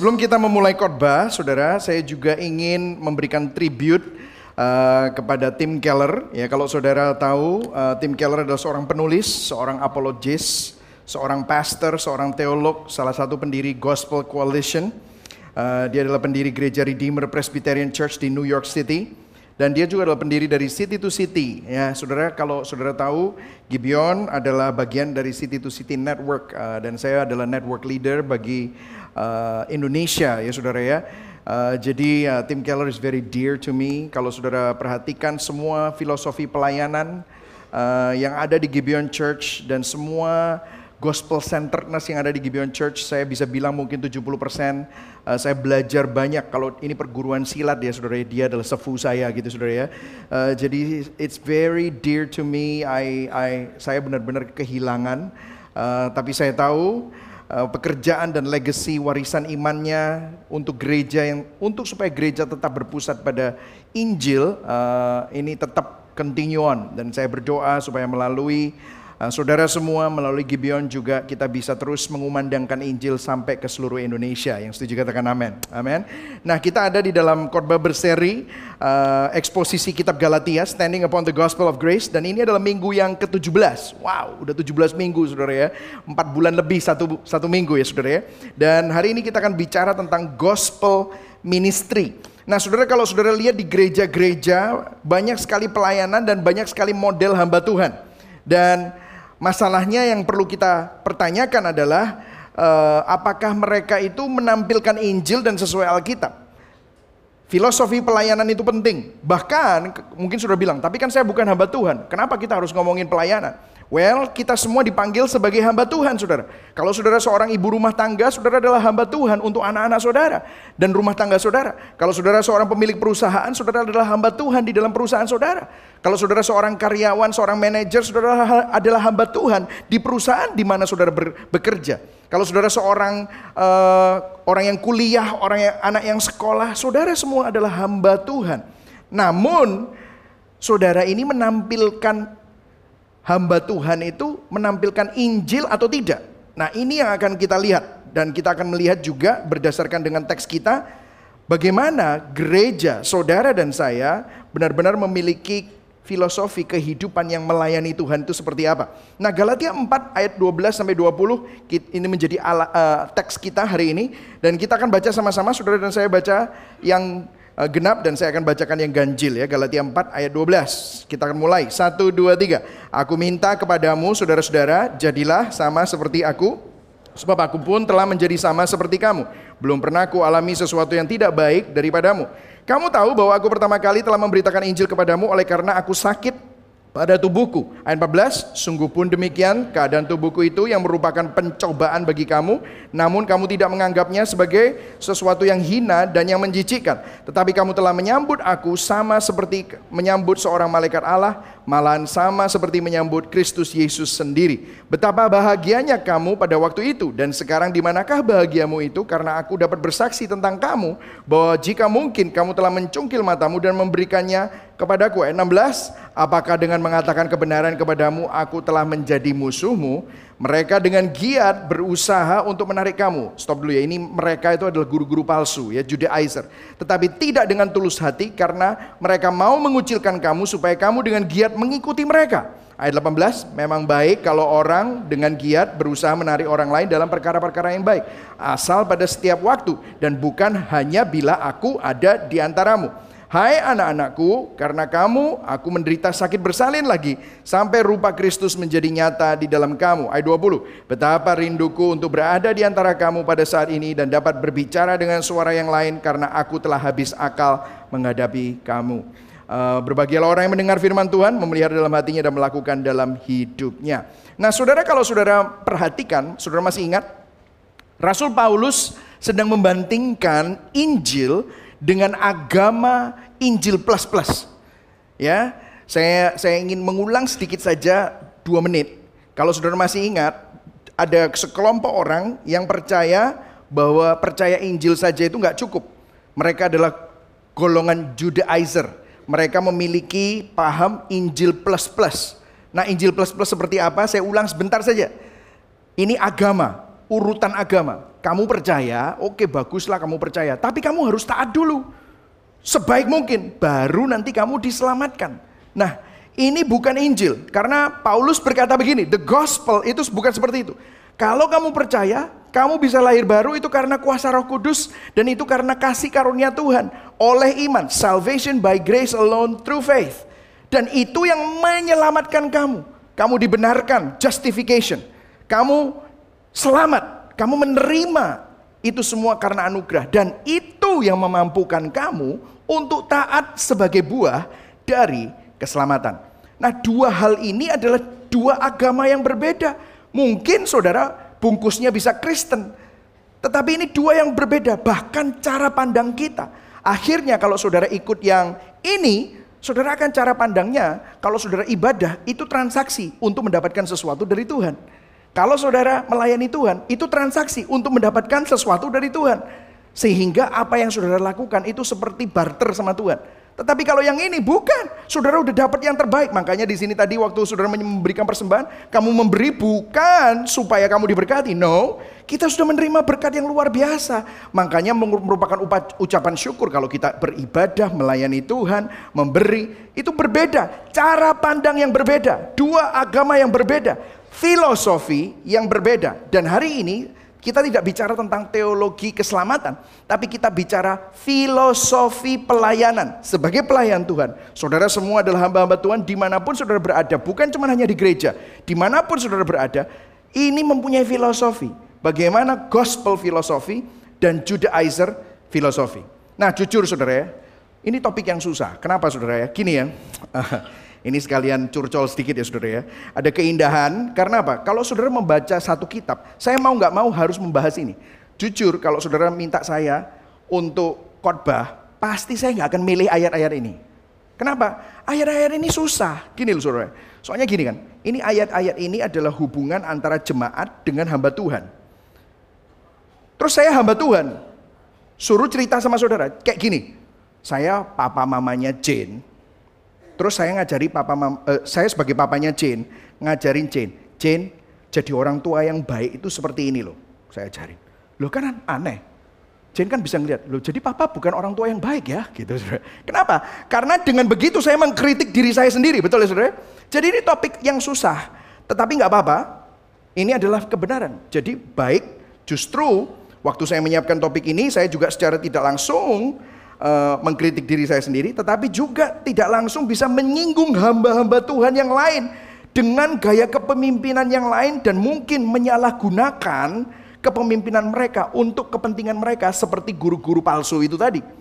sebelum kita memulai khotbah, saudara, saya juga ingin memberikan tribute uh, kepada Tim Keller. Ya, kalau saudara tahu, uh, Tim Keller adalah seorang penulis, seorang apologis, seorang pastor, seorang teolog, salah satu pendiri Gospel Coalition. Uh, dia adalah pendiri gereja Redeemer Presbyterian Church di New York City. Dan dia juga adalah pendiri dari City to City. Ya, saudara, kalau saudara tahu, Gibeon adalah bagian dari City to City Network. Uh, dan saya adalah network leader bagi uh, Indonesia, ya saudara ya. Uh, jadi uh, Tim Keller is very dear to me. Kalau saudara perhatikan semua filosofi pelayanan uh, yang ada di Gibeon Church dan semua gospel centeredness yang ada di Gibeon Church, saya bisa bilang mungkin 70% uh, saya belajar banyak. Kalau ini perguruan silat ya saudara, dia adalah sefu saya gitu saudara ya. Uh, jadi it's very dear to me. I, I saya benar-benar kehilangan, uh, tapi saya tahu pekerjaan dan legacy warisan imannya untuk gereja yang untuk supaya gereja tetap berpusat pada Injil uh, ini tetap continue on dan saya berdoa supaya melalui saudara semua melalui Gibeon juga kita bisa terus mengumandangkan Injil sampai ke seluruh Indonesia. Yang setuju katakan amin. Amin. Nah kita ada di dalam khotbah berseri uh, eksposisi kitab Galatia, Standing Upon the Gospel of Grace. Dan ini adalah minggu yang ke-17. Wow, udah 17 minggu saudara ya. Empat bulan lebih satu, satu minggu ya saudara ya. Dan hari ini kita akan bicara tentang gospel ministry. Nah saudara kalau saudara lihat di gereja-gereja banyak sekali pelayanan dan banyak sekali model hamba Tuhan. Dan Masalahnya yang perlu kita pertanyakan adalah uh, apakah mereka itu menampilkan Injil dan sesuai Alkitab. Filosofi pelayanan itu penting. Bahkan mungkin sudah bilang, tapi kan saya bukan hamba Tuhan. Kenapa kita harus ngomongin pelayanan? Well, kita semua dipanggil sebagai hamba Tuhan, saudara. Kalau saudara seorang ibu rumah tangga, saudara adalah hamba Tuhan untuk anak-anak saudara dan rumah tangga saudara. Kalau saudara seorang pemilik perusahaan, saudara adalah hamba Tuhan di dalam perusahaan saudara. Kalau saudara seorang karyawan, seorang manajer, saudara adalah hamba Tuhan di perusahaan di mana saudara bekerja. Kalau saudara seorang uh, orang yang kuliah, orang yang anak yang sekolah, saudara semua adalah hamba Tuhan. Namun, saudara ini menampilkan hamba Tuhan itu menampilkan Injil atau tidak. Nah ini yang akan kita lihat dan kita akan melihat juga berdasarkan dengan teks kita bagaimana gereja saudara dan saya benar-benar memiliki filosofi kehidupan yang melayani Tuhan itu seperti apa. Nah Galatia 4 ayat 12 sampai 20 ini menjadi ala, uh, teks kita hari ini dan kita akan baca sama-sama saudara dan saya baca yang genap dan saya akan bacakan yang ganjil ya Galatia 4 ayat 12. Kita akan mulai. 1 2 3. Aku minta kepadamu saudara-saudara jadilah sama seperti aku sebab aku pun telah menjadi sama seperti kamu. Belum pernah aku alami sesuatu yang tidak baik daripadamu. Kamu tahu bahwa aku pertama kali telah memberitakan Injil kepadamu oleh karena aku sakit pada tubuhku. Ayat 14, sungguh pun demikian keadaan tubuhku itu yang merupakan pencobaan bagi kamu, namun kamu tidak menganggapnya sebagai sesuatu yang hina dan yang menjijikkan. Tetapi kamu telah menyambut aku sama seperti menyambut seorang malaikat Allah, malahan sama seperti menyambut Kristus Yesus sendiri. Betapa bahagianya kamu pada waktu itu dan sekarang di manakah bahagiamu itu karena aku dapat bersaksi tentang kamu bahwa jika mungkin kamu telah mencungkil matamu dan memberikannya kepadaku. Ayat 16, apakah dengan mengatakan kebenaran kepadamu aku telah menjadi musuhmu? Mereka dengan giat berusaha untuk menarik kamu. Stop dulu ya, ini mereka itu adalah guru-guru palsu ya, Judaizer. Tetapi tidak dengan tulus hati karena mereka mau mengucilkan kamu supaya kamu dengan giat mengikuti mereka. Ayat 18, memang baik kalau orang dengan giat berusaha menarik orang lain dalam perkara-perkara yang baik. Asal pada setiap waktu dan bukan hanya bila aku ada di antaramu Hai anak-anakku, karena kamu aku menderita sakit bersalin lagi sampai rupa Kristus menjadi nyata di dalam kamu. Ayat 20. Betapa rinduku untuk berada di antara kamu pada saat ini dan dapat berbicara dengan suara yang lain karena aku telah habis akal menghadapi kamu. Uh, berbahagialah orang yang mendengar firman Tuhan, memelihara dalam hatinya dan melakukan dalam hidupnya. Nah, saudara, kalau saudara perhatikan, saudara masih ingat, Rasul Paulus sedang membandingkan Injil dengan agama Injil plus plus. Ya, saya saya ingin mengulang sedikit saja dua menit. Kalau saudara masih ingat, ada sekelompok orang yang percaya bahwa percaya Injil saja itu nggak cukup. Mereka adalah golongan Judaizer. Mereka memiliki paham Injil plus plus. Nah Injil plus plus seperti apa? Saya ulang sebentar saja. Ini agama, urutan agama. Kamu percaya, oke baguslah kamu percaya, tapi kamu harus taat dulu. Sebaik mungkin, baru nanti kamu diselamatkan. Nah, ini bukan Injil, karena Paulus berkata begini, the gospel itu bukan seperti itu. Kalau kamu percaya, kamu bisa lahir baru itu karena kuasa roh kudus, dan itu karena kasih karunia Tuhan, oleh iman, salvation by grace alone through faith. Dan itu yang menyelamatkan kamu. Kamu dibenarkan, justification. Kamu selamat, kamu menerima itu semua karena anugerah dan itu yang memampukan kamu untuk taat sebagai buah dari keselamatan. Nah, dua hal ini adalah dua agama yang berbeda. Mungkin saudara bungkusnya bisa Kristen, tetapi ini dua yang berbeda, bahkan cara pandang kita. Akhirnya kalau saudara ikut yang ini, saudara akan cara pandangnya kalau saudara ibadah itu transaksi untuk mendapatkan sesuatu dari Tuhan. Kalau saudara melayani Tuhan, itu transaksi untuk mendapatkan sesuatu dari Tuhan. Sehingga apa yang saudara lakukan itu seperti barter sama Tuhan. Tetapi kalau yang ini bukan, saudara udah dapat yang terbaik. Makanya di sini tadi waktu saudara memberikan persembahan, kamu memberi bukan supaya kamu diberkati. No, kita sudah menerima berkat yang luar biasa. Makanya merupakan ucapan syukur kalau kita beribadah, melayani Tuhan, memberi. Itu berbeda, cara pandang yang berbeda, dua agama yang berbeda filosofi yang berbeda. Dan hari ini kita tidak bicara tentang teologi keselamatan, tapi kita bicara filosofi pelayanan. Sebagai pelayan Tuhan, saudara semua adalah hamba-hamba Tuhan di mana pun saudara berada, bukan cuma hanya di gereja, di mana pun saudara berada, ini mempunyai filosofi. Bagaimana gospel filosofi dan Judaizer filosofi. Nah jujur saudara ya, ini topik yang susah. Kenapa saudara ya? Gini ya, Ini sekalian curcol sedikit ya saudara ya. Ada keindahan, karena apa? Kalau saudara membaca satu kitab, saya mau nggak mau harus membahas ini. Jujur kalau saudara minta saya untuk khotbah, pasti saya nggak akan milih ayat-ayat ini. Kenapa? Ayat-ayat ini susah. Gini loh saudara. Soalnya gini kan, ini ayat-ayat ini adalah hubungan antara jemaat dengan hamba Tuhan. Terus saya hamba Tuhan, suruh cerita sama saudara, kayak gini. Saya papa mamanya Jane, Terus saya ngajari papa mam, uh, saya sebagai papanya Jane, ngajarin Jane. Jane, jadi orang tua yang baik itu seperti ini loh. Saya ajarin. Loh kan aneh. Jane kan bisa ngeliat, loh jadi papa bukan orang tua yang baik ya, gitu saudara. Kenapa? Karena dengan begitu saya mengkritik diri saya sendiri, betul ya saudara? Jadi ini topik yang susah, tetapi nggak apa-apa. Ini adalah kebenaran. Jadi baik, justru waktu saya menyiapkan topik ini, saya juga secara tidak langsung uh, mengkritik diri saya sendiri, tetapi juga tidak langsung bisa menyinggung hamba-hamba Tuhan yang lain dengan gaya kepemimpinan yang lain dan mungkin menyalahgunakan kepemimpinan mereka untuk kepentingan mereka seperti guru-guru palsu itu tadi.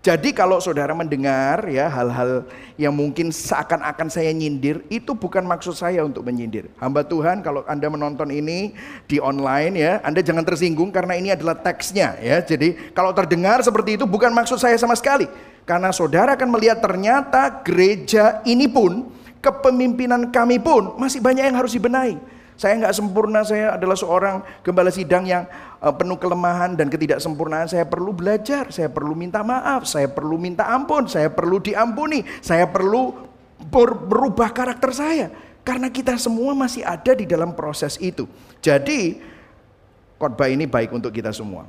Jadi kalau saudara mendengar ya hal-hal yang mungkin seakan-akan saya nyindir, itu bukan maksud saya untuk menyindir. Hamba Tuhan kalau Anda menonton ini di online ya, Anda jangan tersinggung karena ini adalah teksnya ya. Jadi kalau terdengar seperti itu bukan maksud saya sama sekali. Karena saudara akan melihat ternyata gereja ini pun, kepemimpinan kami pun masih banyak yang harus dibenahi. Saya nggak sempurna, saya adalah seorang gembala sidang yang penuh kelemahan dan ketidaksempurnaan. Saya perlu belajar, saya perlu minta maaf, saya perlu minta ampun, saya perlu diampuni, saya perlu berubah karakter saya. Karena kita semua masih ada di dalam proses itu. Jadi khotbah ini baik untuk kita semua.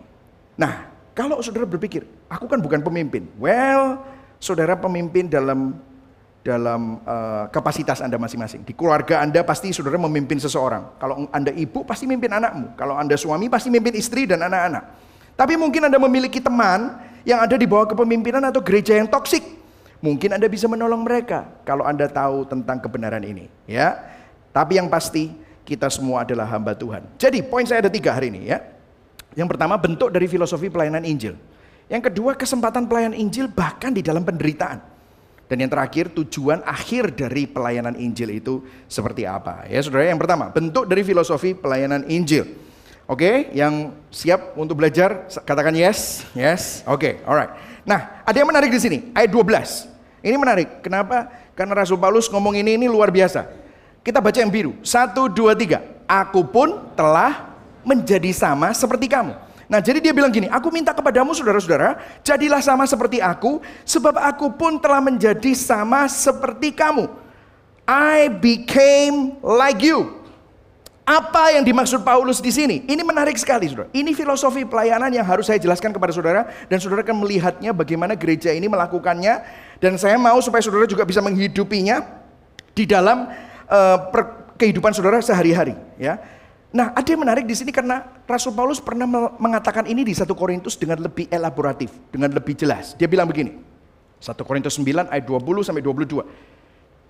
Nah, kalau saudara berpikir, aku kan bukan pemimpin. Well, saudara pemimpin dalam dalam uh, kapasitas Anda masing-masing. Di keluarga Anda pasti saudara memimpin seseorang. Kalau Anda ibu pasti memimpin anakmu. Kalau Anda suami pasti memimpin istri dan anak-anak. Tapi mungkin Anda memiliki teman yang ada di bawah kepemimpinan atau gereja yang toksik. Mungkin Anda bisa menolong mereka kalau Anda tahu tentang kebenaran ini, ya. Tapi yang pasti kita semua adalah hamba Tuhan. Jadi poin saya ada tiga hari ini ya. Yang pertama bentuk dari filosofi pelayanan Injil. Yang kedua kesempatan pelayanan Injil bahkan di dalam penderitaan. Dan yang terakhir tujuan akhir dari pelayanan Injil itu seperti apa? Ya saudara yang pertama bentuk dari filosofi pelayanan Injil. Oke, yang siap untuk belajar katakan yes, yes. Oke, alright. Nah, ada yang menarik di sini, ayat 12. Ini menarik. Kenapa? Karena Rasul Paulus ngomong ini ini luar biasa. Kita baca yang biru. Satu, dua, tiga. Aku pun telah menjadi sama seperti kamu Nah jadi dia bilang gini, aku minta kepadamu saudara-saudara, jadilah sama seperti aku, sebab aku pun telah menjadi sama seperti kamu. I became like you. Apa yang dimaksud Paulus di sini? Ini menarik sekali, saudara. Ini filosofi pelayanan yang harus saya jelaskan kepada saudara, dan saudara akan melihatnya bagaimana gereja ini melakukannya. Dan saya mau supaya saudara juga bisa menghidupinya di dalam uh, kehidupan saudara sehari-hari. Ya. Nah, ada yang menarik di sini karena Rasul Paulus pernah mengatakan ini di 1 Korintus dengan lebih elaboratif, dengan lebih jelas. Dia bilang begini, 1 Korintus 9 ayat 20 sampai 22.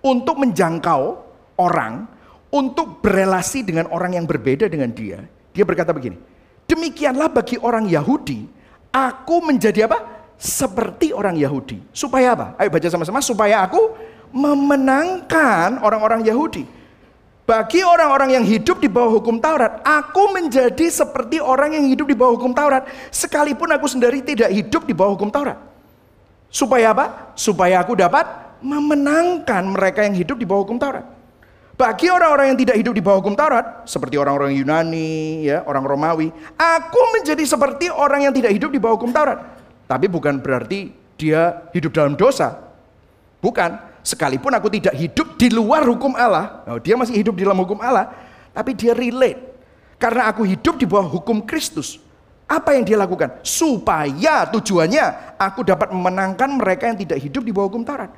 Untuk menjangkau orang untuk berelasi dengan orang yang berbeda dengan dia, dia berkata begini, demikianlah bagi orang Yahudi, aku menjadi apa? Seperti orang Yahudi. Supaya apa? Ayo baca sama-sama, supaya aku memenangkan orang-orang Yahudi. Bagi orang-orang yang hidup di bawah hukum Taurat, aku menjadi seperti orang yang hidup di bawah hukum Taurat, sekalipun aku sendiri tidak hidup di bawah hukum Taurat. Supaya apa? Supaya aku dapat memenangkan mereka yang hidup di bawah hukum Taurat. Bagi orang-orang yang tidak hidup di bawah hukum Taurat, seperti orang-orang Yunani, ya, orang Romawi, aku menjadi seperti orang yang tidak hidup di bawah hukum Taurat. Tapi bukan berarti dia hidup dalam dosa. Bukan. Sekalipun aku tidak hidup di luar hukum Allah, oh, dia masih hidup di dalam hukum Allah, tapi dia relate. Karena aku hidup di bawah hukum Kristus. Apa yang dia lakukan? Supaya tujuannya aku dapat memenangkan mereka yang tidak hidup di bawah hukum Taurat.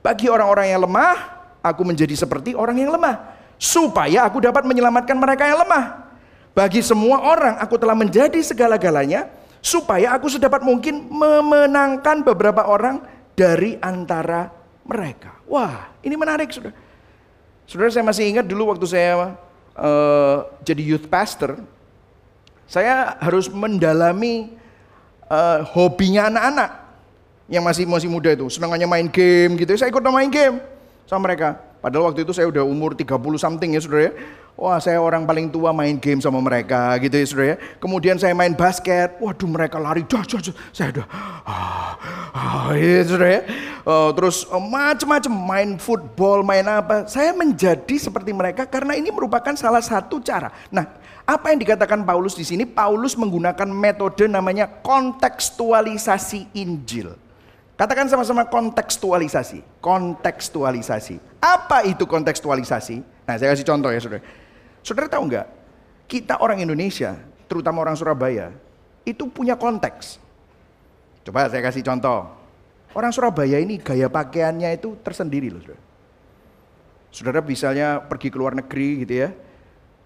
Bagi orang-orang yang lemah, aku menjadi seperti orang yang lemah. Supaya aku dapat menyelamatkan mereka yang lemah. Bagi semua orang aku telah menjadi segala-galanya. Supaya aku sedapat mungkin memenangkan beberapa orang dari antara mereka. Wah ini menarik saudara. Saudara saya masih ingat dulu waktu saya uh, jadi youth pastor. Saya harus mendalami uh, hobinya anak-anak yang masih masih muda itu senangannya main game gitu saya ikut main game sama mereka. Padahal waktu itu saya udah umur 30 something ya saudara ya. Wah saya orang paling tua main game sama mereka gitu ya saudara ya. Kemudian saya main basket, waduh mereka lari, dah, dah, dah. saya udah, ah, ah, ya saudara ya. Uh, terus uh, macam-macam main football, main apa. Saya menjadi seperti mereka karena ini merupakan salah satu cara. Nah apa yang dikatakan Paulus di sini? Paulus menggunakan metode namanya kontekstualisasi Injil. Katakan sama-sama kontekstualisasi. Kontekstualisasi. Apa itu kontekstualisasi? Nah saya kasih contoh ya saudara. Saudara tahu nggak? Kita orang Indonesia, terutama orang Surabaya, itu punya konteks. Coba saya kasih contoh. Orang Surabaya ini gaya pakaiannya itu tersendiri loh saudara. Saudara misalnya pergi ke luar negeri gitu ya.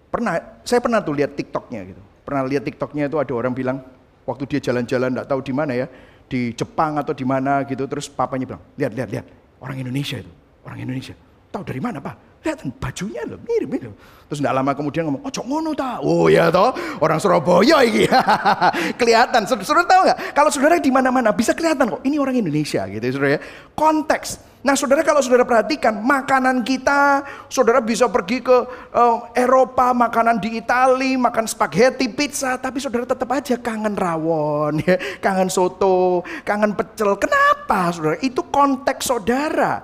Pernah, saya pernah tuh lihat TikToknya gitu. Pernah lihat TikToknya itu ada orang bilang, waktu dia jalan-jalan nggak tahu di mana ya, di Jepang atau di mana gitu terus papanya bilang lihat lihat lihat orang Indonesia itu orang Indonesia. Tahu dari mana pak lihat bajunya loh mirip mirip. Terus tidak lama kemudian ngomong oh ngono ta? Oh ya toh orang Surabaya ini kelihatan. Saudara tahu nggak? Kalau saudara di mana mana bisa kelihatan kok ini orang Indonesia gitu ya saudara ya. Konteks. Nah saudara kalau saudara perhatikan makanan kita, saudara bisa pergi ke uh, Eropa, makanan di Itali, makan spaghetti, pizza, tapi saudara tetap aja kangen rawon, ya, kangen soto, kangen pecel. Kenapa saudara? Itu konteks saudara.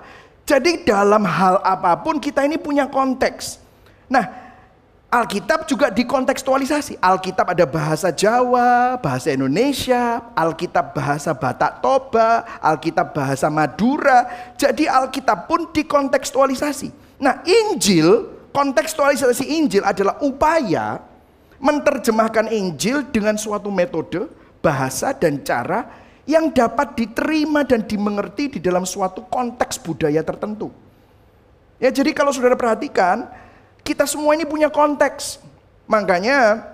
Jadi dalam hal apa pun kita ini punya konteks. Nah Alkitab juga dikontekstualisasi. Alkitab ada bahasa Jawa, bahasa Indonesia, Alkitab bahasa Batak Toba, Alkitab bahasa Madura. Jadi Alkitab pun dikontekstualisasi. Nah, Injil, kontekstualisasi Injil adalah upaya menerjemahkan Injil dengan suatu metode, bahasa dan cara yang dapat diterima dan dimengerti di dalam suatu konteks budaya tertentu. Ya, jadi kalau saudara perhatikan, kita semua ini punya konteks. Makanya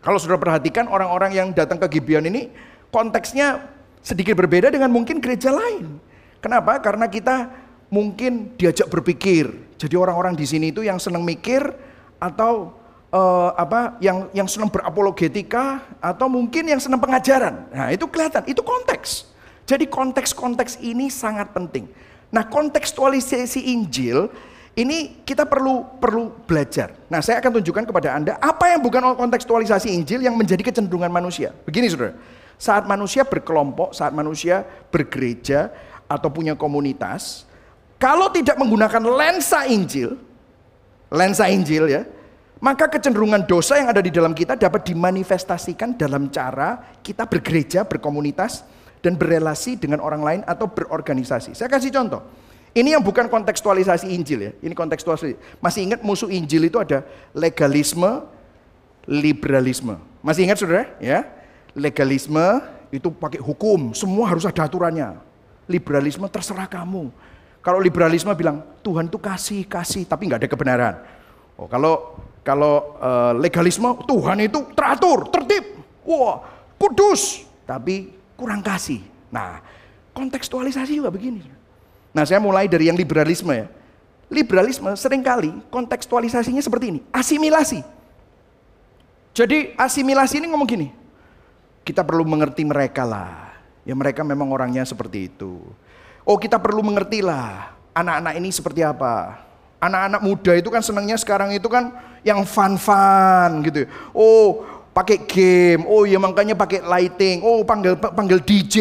kalau sudah perhatikan orang-orang yang datang ke Gibeon ini konteksnya sedikit berbeda dengan mungkin gereja lain. Kenapa? Karena kita mungkin diajak berpikir. Jadi orang-orang di sini itu yang senang mikir atau uh, apa yang yang senang berapologetika atau mungkin yang senang pengajaran. Nah, itu kelihatan, itu konteks. Jadi konteks-konteks ini sangat penting. Nah, kontekstualisasi Injil ini kita perlu perlu belajar. Nah, saya akan tunjukkan kepada Anda apa yang bukan kontekstualisasi Injil yang menjadi kecenderungan manusia. Begini, Saudara. Saat manusia berkelompok, saat manusia bergereja atau punya komunitas, kalau tidak menggunakan lensa Injil, lensa Injil ya, maka kecenderungan dosa yang ada di dalam kita dapat dimanifestasikan dalam cara kita bergereja, berkomunitas, dan berrelasi dengan orang lain atau berorganisasi. Saya kasih contoh. Ini yang bukan kontekstualisasi Injil ya. Ini kontekstualisasi. Masih ingat musuh Injil itu ada legalisme, liberalisme. Masih ingat saudara? Ya. Legalisme itu pakai hukum, semua harus ada aturannya. Liberalisme terserah kamu. Kalau liberalisme bilang Tuhan itu kasih, kasih, tapi nggak ada kebenaran. Oh, kalau kalau uh, legalisme Tuhan itu teratur, tertib, wah kudus, tapi kurang kasih. Nah, kontekstualisasi juga begini. Nah, saya mulai dari yang liberalisme ya. Liberalisme sering kali kontekstualisasinya seperti ini, asimilasi. Jadi asimilasi ini ngomong gini, kita perlu mengerti mereka lah. Ya mereka memang orangnya seperti itu. Oh kita perlu mengerti lah anak-anak ini seperti apa. Anak-anak muda itu kan senangnya sekarang itu kan yang fun-fun gitu. Oh pakai game, oh ya makanya pakai lighting, oh panggil panggil DJ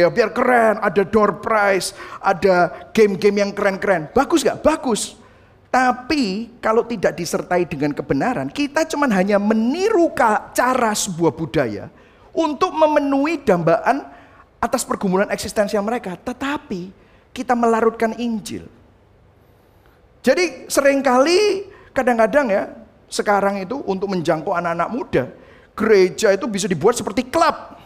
ya, biar keren, ada door prize, ada game-game yang keren-keren. Bagus gak? Bagus. Tapi kalau tidak disertai dengan kebenaran, kita cuma hanya meniru cara sebuah budaya untuk memenuhi dambaan atas pergumulan eksistensial mereka, tetapi kita melarutkan Injil. Jadi sering kali kadang-kadang ya sekarang itu untuk menjangkau anak-anak muda, gereja itu bisa dibuat seperti klub.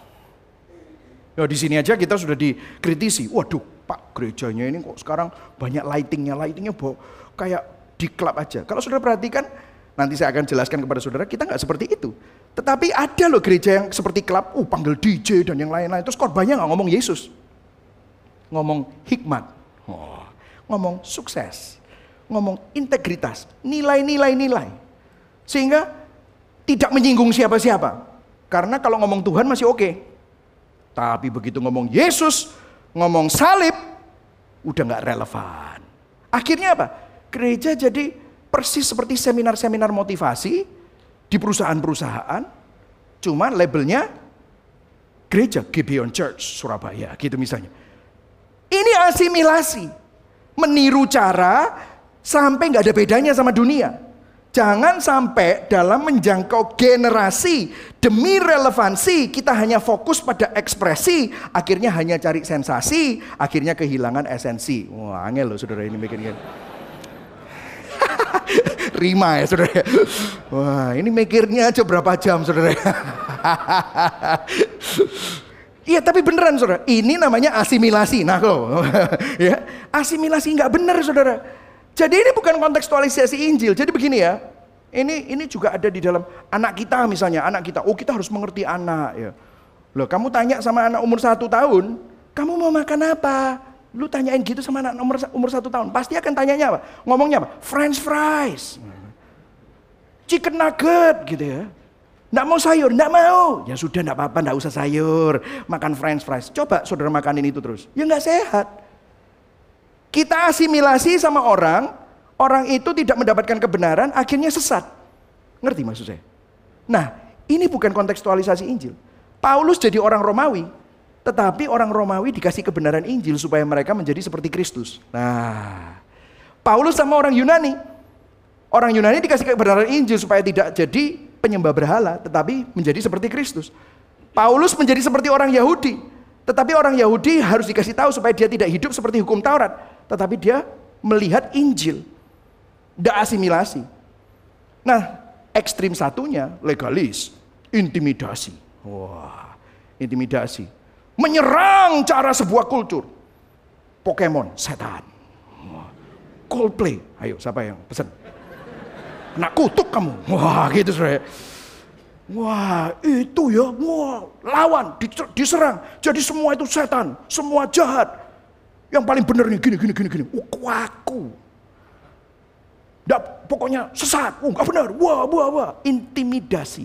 Ya di sini aja kita sudah dikritisi. Waduh, Pak gerejanya ini kok sekarang banyak lightingnya, lightingnya bo, kayak di klub aja. Kalau sudah perhatikan, nanti saya akan jelaskan kepada saudara, kita nggak seperti itu. Tetapi ada loh gereja yang seperti klub, uh panggil DJ dan yang lain-lain. Terus korbannya nggak ngomong Yesus. Ngomong hikmat. Ngomong sukses. Ngomong integritas. Nilai-nilai nilai. Sehingga tidak menyinggung siapa-siapa. Karena kalau ngomong Tuhan masih oke. Okay. Tapi begitu ngomong Yesus, ngomong salib, udah nggak relevan. Akhirnya apa? Gereja jadi persis seperti seminar-seminar motivasi, di perusahaan-perusahaan, cuma labelnya gereja Gibeon Church Surabaya gitu misalnya. Ini asimilasi, meniru cara sampai nggak ada bedanya sama dunia. Jangan sampai dalam menjangkau generasi demi relevansi kita hanya fokus pada ekspresi, akhirnya hanya cari sensasi, akhirnya kehilangan esensi. Wah, angel loh saudara ini bikin Rima ya saudara. Wah ini mikirnya aja berapa jam saudara. Iya tapi beneran saudara, ini namanya asimilasi. Nah kok, ya asimilasi nggak bener saudara. Jadi ini bukan kontekstualisasi Injil. Jadi begini ya, ini ini juga ada di dalam anak kita misalnya, anak kita. Oh kita harus mengerti anak ya. Loh kamu tanya sama anak umur satu tahun, kamu mau makan apa? Lu tanyain gitu sama anak umur, umur satu tahun, pasti akan tanyanya apa? Ngomongnya apa? French fries. Chicken nugget gitu ya. Nggak mau sayur, nggak mau. Ya sudah nggak apa-apa, nggak usah sayur. Makan french fries. Coba saudara makanin itu terus. Ya nggak sehat. Kita asimilasi sama orang, orang itu tidak mendapatkan kebenaran, akhirnya sesat. Ngerti maksud saya? Nah, ini bukan kontekstualisasi Injil. Paulus jadi orang Romawi, tetapi orang Romawi dikasih kebenaran Injil supaya mereka menjadi seperti Kristus. Nah, Paulus sama orang Yunani. Orang Yunani dikasih kebenaran Injil supaya tidak jadi penyembah berhala, tetapi menjadi seperti Kristus. Paulus menjadi seperti orang Yahudi. Tetapi orang Yahudi harus dikasih tahu supaya dia tidak hidup seperti hukum Taurat. Tetapi dia melihat Injil. Tidak asimilasi. Nah, ekstrim satunya legalis, intimidasi. Wah, intimidasi menyerang cara sebuah kultur. Pokemon, setan. Coldplay, ayo siapa yang pesan? Kena kutuk kamu. Wah gitu saudara. Wah itu ya, wah lawan, diserang. Jadi semua itu setan, semua jahat. Yang paling benar nih gini, gini, gini, gini. Uh, kuaku. Nggak, pokoknya sesat, uh, gak benar, wah, wah, wah. Intimidasi.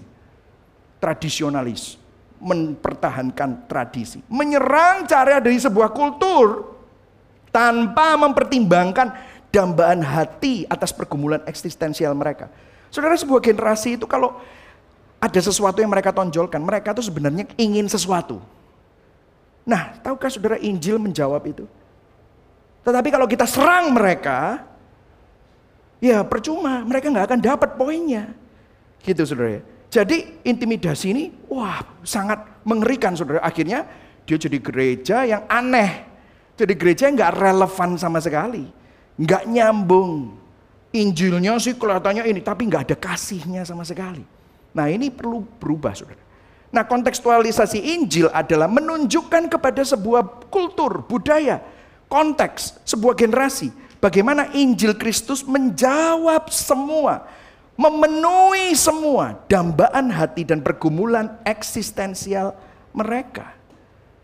Tradisionalis mempertahankan tradisi. Menyerang cara dari sebuah kultur tanpa mempertimbangkan dambaan hati atas pergumulan eksistensial mereka. Saudara sebuah generasi itu kalau ada sesuatu yang mereka tonjolkan, mereka itu sebenarnya ingin sesuatu. Nah, tahukah saudara Injil menjawab itu? Tetapi kalau kita serang mereka, ya percuma, mereka nggak akan dapat poinnya. Gitu saudara ya. Jadi intimidasi ini wah sangat mengerikan saudara. Akhirnya dia jadi gereja yang aneh. Jadi gereja nggak relevan sama sekali. Nggak nyambung. Injilnya sih kelihatannya ini, tapi nggak ada kasihnya sama sekali. Nah ini perlu berubah saudara. Nah kontekstualisasi Injil adalah menunjukkan kepada sebuah kultur, budaya, konteks, sebuah generasi. Bagaimana Injil Kristus menjawab semua, memenuhi semua dambaan hati dan pergumulan eksistensial mereka.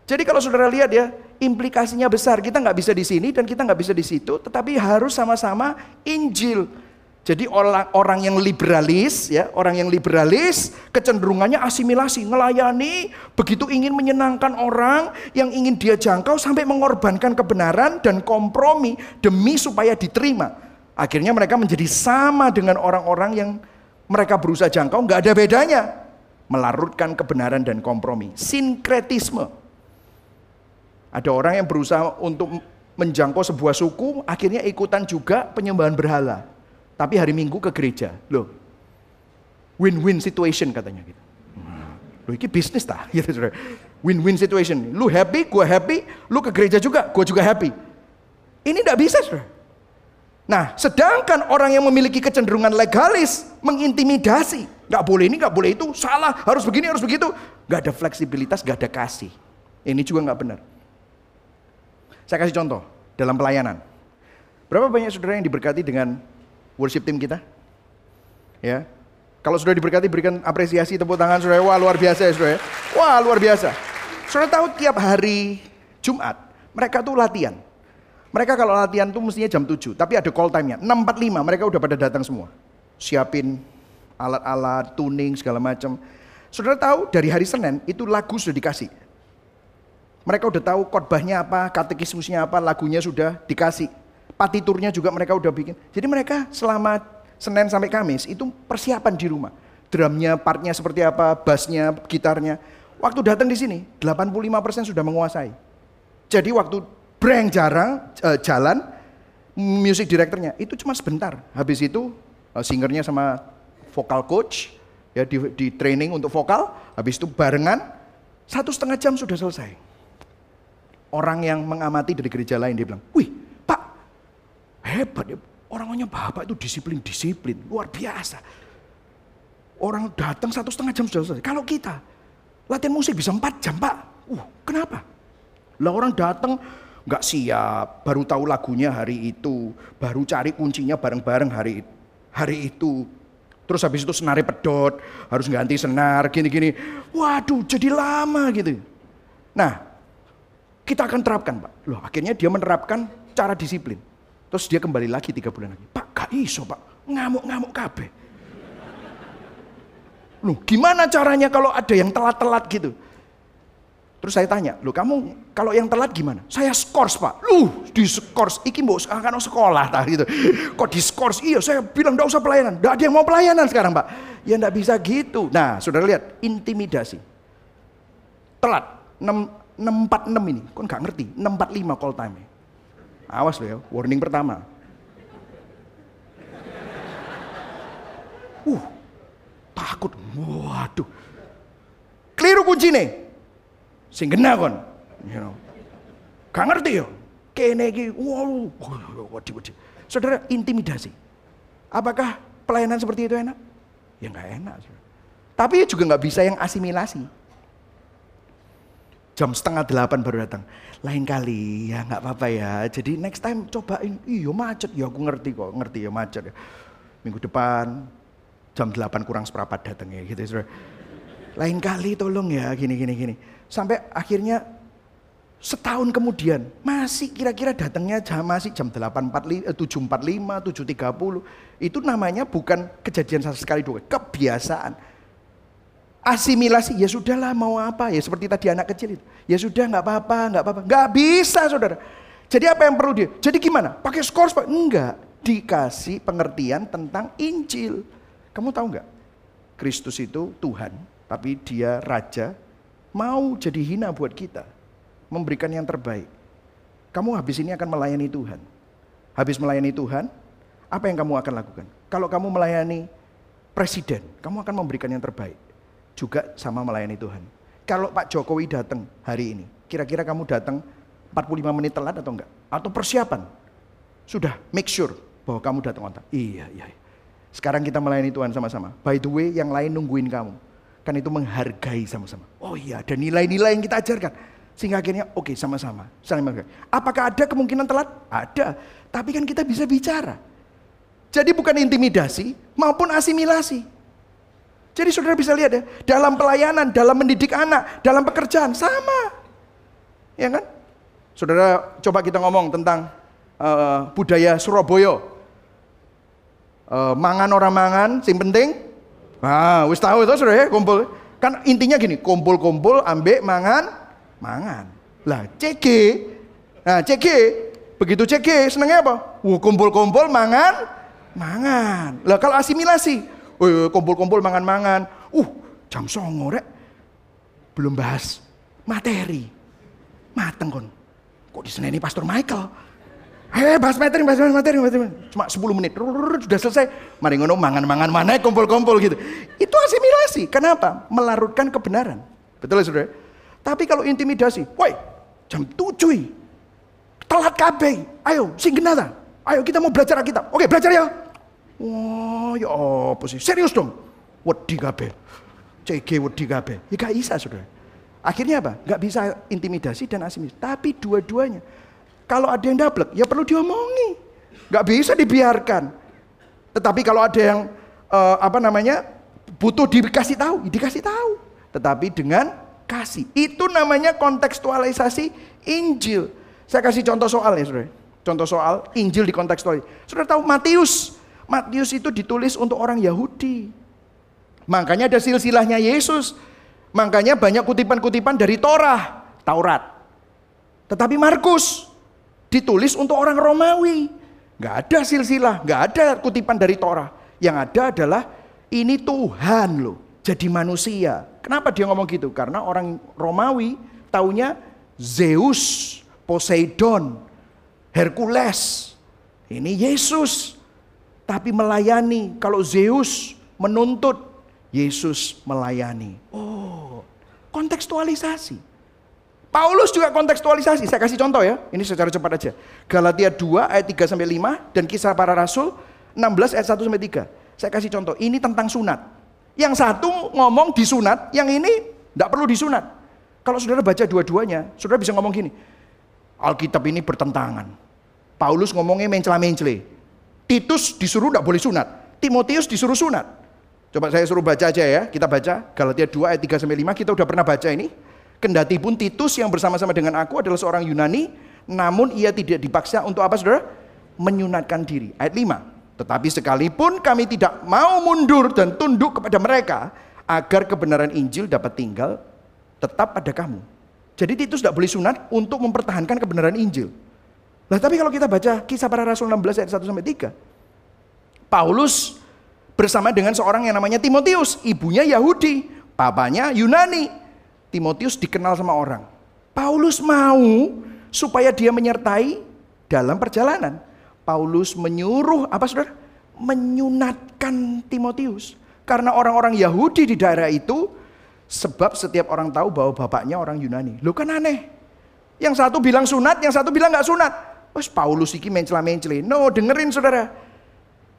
Jadi kalau saudara lihat ya, implikasinya besar. Kita nggak bisa di sini dan kita nggak bisa di situ, tetapi harus sama-sama Injil. Jadi orang orang yang liberalis ya, orang yang liberalis kecenderungannya asimilasi, ngelayani, begitu ingin menyenangkan orang yang ingin dia jangkau sampai mengorbankan kebenaran dan kompromi demi supaya diterima. Akhirnya mereka menjadi sama dengan orang-orang yang mereka berusaha jangkau, nggak ada bedanya. Melarutkan kebenaran dan kompromi. Sinkretisme. Ada orang yang berusaha untuk menjangkau sebuah suku, akhirnya ikutan juga penyembahan berhala tapi hari Minggu ke gereja. Loh, win-win situation katanya gitu. Loh, ini bisnis tah, gitu Win-win situation. Lu happy, gua happy, lu ke gereja juga, gua juga happy. Ini tidak bisa, saudara. Nah, sedangkan orang yang memiliki kecenderungan legalis, mengintimidasi, nggak boleh ini, nggak boleh itu, salah, harus begini, harus begitu, nggak ada fleksibilitas, nggak ada kasih. Ini juga nggak benar. Saya kasih contoh dalam pelayanan. Berapa banyak saudara yang diberkati dengan worship team kita. Ya. Kalau sudah diberkati berikan apresiasi tepuk tangan saudara. Wah luar biasa ya saudara. Wah luar biasa. Saudara tahu tiap hari Jumat mereka tuh latihan. Mereka kalau latihan tuh mestinya jam 7, tapi ada call time-nya. 6.45 mereka udah pada datang semua. Siapin alat-alat, tuning segala macam. Saudara tahu dari hari Senin itu lagu sudah dikasih. Mereka udah tahu khotbahnya apa, katekismusnya apa, lagunya sudah dikasih partiturnya juga mereka udah bikin. Jadi mereka selama Senin sampai Kamis itu persiapan di rumah. Drumnya, partnya seperti apa, bassnya, gitarnya. Waktu datang di sini, 85% sudah menguasai. Jadi waktu breng jarang uh, jalan, music directornya itu cuma sebentar. Habis itu uh, singernya sama vokal coach ya di, di training untuk vokal. Habis itu barengan satu setengah jam sudah selesai. Orang yang mengamati dari gereja lain dia bilang, wih Hebat ya, orang-orangnya bapak itu disiplin-disiplin, luar biasa. Orang datang satu setengah jam sudah selesai. Kalau kita latihan musik bisa empat jam pak, uh kenapa? Lah orang datang nggak siap, baru tahu lagunya hari itu, baru cari kuncinya bareng-bareng hari hari itu. Terus habis itu senari pedot, harus ganti senar, gini-gini. Waduh, jadi lama gitu. Nah, kita akan terapkan Pak. Loh, akhirnya dia menerapkan cara disiplin. Terus dia kembali lagi tiga bulan lagi. Pak, gak iso pak. Ngamuk-ngamuk kabeh. Loh, gimana caranya kalau ada yang telat-telat gitu? Terus saya tanya, lu kamu kalau yang telat gimana? Saya skors pak. Lu di skors, iki mau akan sekolah tak gitu. Kok di skors? Iya saya bilang gak usah pelayanan. Gak ada yang mau pelayanan sekarang pak. Ya gak bisa gitu. Nah saudara lihat, intimidasi. Telat, 6, 646 ini, kok gak ngerti, 645 call time. Awas loh ya, warning pertama. Uh, takut. Waduh. Keliru kunci nih. Sing kena kon. You know. Gak ngerti ya. Kene iki, wow. Saudara, intimidasi. Apakah pelayanan seperti itu enak? Ya nggak enak. Tapi juga nggak bisa yang asimilasi. Jam setengah delapan baru datang lain kali ya nggak apa-apa ya. Jadi next time cobain. Iya macet ya aku ngerti kok, ngerti ya macet ya. Minggu depan jam 8 kurang seperempat datang ya gitu. Lain kali tolong ya gini gini gini. Sampai akhirnya setahun kemudian masih kira-kira datangnya jam masih jam 8.45, 7.45, 7.30. Itu namanya bukan kejadian sekali dua, kebiasaan asimilasi ya sudahlah mau apa? Ya seperti tadi anak kecil itu. Ya sudah nggak apa-apa nggak apa-apa. Nggak bisa saudara. Jadi apa yang perlu dia? Jadi gimana? Pakai skors pak? Enggak. Dikasih pengertian tentang Injil. Kamu tahu nggak? Kristus itu Tuhan tapi dia raja mau jadi hina buat kita. Memberikan yang terbaik. Kamu habis ini akan melayani Tuhan. Habis melayani Tuhan apa yang kamu akan lakukan? Kalau kamu melayani presiden kamu akan memberikan yang terbaik juga sama melayani Tuhan. Kalau Pak Jokowi datang hari ini, kira-kira kamu datang 45 menit telat atau enggak? Atau persiapan? Sudah, make sure bahwa kamu datang on time. Iya, iya. Sekarang kita melayani Tuhan sama-sama. By the way, yang lain nungguin kamu. Kan itu menghargai sama-sama. Oh iya, ada nilai-nilai yang kita ajarkan. Sehingga akhirnya oke okay, sama-sama. Saling menghargai. Apakah ada kemungkinan telat? Ada. Tapi kan kita bisa bicara. Jadi bukan intimidasi maupun asimilasi. Jadi saudara bisa lihat ya, dalam pelayanan, dalam mendidik anak, dalam pekerjaan sama. Ya kan? Saudara coba kita ngomong tentang uh, budaya Surabaya. Uh, mangan orang mangan, sing penting. Nah, wis tahu itu saudara ya, kumpul. Kan intinya gini, kumpul-kumpul, ambek mangan, mangan. Lah, CG. Nah, CG, begitu CG senengnya apa? Wah, kumpul-kumpul, mangan, mangan. Lah kalau asimilasi, kumpul-kumpul mangan-mangan. Uh, jam songo rek. Belum bahas materi. Mateng kon. Kok diseneni Pastor Michael? Eh, bahas materi, bahas materi, materi. Cuma 10 menit, sudah selesai. Mari ngono mangan-mangan mana kumpul-kumpul gitu. Itu asimilasi. Kenapa? Melarutkan kebenaran. Betul ya saudara? Tapi kalau intimidasi, woi jam 7 telat kabeh. Ayo, sing. Ayo kita mau belajar kita. Oke, belajar ya. Wah, ya apa sih? Serius dong. Wedi kabeh. CG wedi kabeh. Ya gak bisa, Saudara. Akhirnya apa? Gak bisa intimidasi dan asimilasi. Tapi dua-duanya. Kalau ada yang dablek, ya perlu diomongi. Gak bisa dibiarkan. Tetapi kalau ada yang uh, apa namanya butuh dikasih tahu, ya dikasih tahu. Tetapi dengan kasih. Itu namanya kontekstualisasi Injil. Saya kasih contoh soal ya, saudara. Contoh soal Injil di kontekstualisasi. Saudara tahu Matius. Matius itu ditulis untuk orang Yahudi. Makanya ada silsilahnya Yesus. Makanya banyak kutipan-kutipan dari Torah, Taurat. Tetapi Markus ditulis untuk orang Romawi. Gak ada silsilah, gak ada kutipan dari Torah. Yang ada adalah ini Tuhan loh, jadi manusia. Kenapa dia ngomong gitu? Karena orang Romawi taunya Zeus, Poseidon, Hercules. Ini Yesus. Tapi melayani. Kalau Zeus menuntut, Yesus melayani. Oh, kontekstualisasi. Paulus juga kontekstualisasi. Saya kasih contoh ya. Ini secara cepat aja. Galatia 2 ayat 3 sampai 5 dan kisah para rasul 16 ayat 1 sampai 3. Saya kasih contoh. Ini tentang sunat. Yang satu ngomong disunat, yang ini tidak perlu disunat. Kalau saudara baca dua-duanya, saudara bisa ngomong gini. Alkitab ini bertentangan. Paulus ngomongnya mencela-mencele. Titus disuruh tidak boleh sunat. Timotius disuruh sunat. Coba saya suruh baca aja ya. Kita baca Galatia 2 ayat 3 sampai 5. Kita udah pernah baca ini. Kendati pun Titus yang bersama-sama dengan aku adalah seorang Yunani, namun ia tidak dipaksa untuk apa Saudara? Menyunatkan diri. Ayat 5. Tetapi sekalipun kami tidak mau mundur dan tunduk kepada mereka agar kebenaran Injil dapat tinggal tetap ada kamu. Jadi Titus tidak boleh sunat untuk mempertahankan kebenaran Injil. Nah tapi kalau kita baca kisah para rasul 16 ayat 1 sampai 3. Paulus bersama dengan seorang yang namanya Timotius, ibunya Yahudi, papanya Yunani. Timotius dikenal sama orang. Paulus mau supaya dia menyertai dalam perjalanan. Paulus menyuruh apa saudara? Menyunatkan Timotius. Karena orang-orang Yahudi di daerah itu sebab setiap orang tahu bahwa bapaknya orang Yunani. Lu kan aneh. Yang satu bilang sunat, yang satu bilang nggak sunat. Wes Paulus iki mencela-mencela. No, dengerin saudara.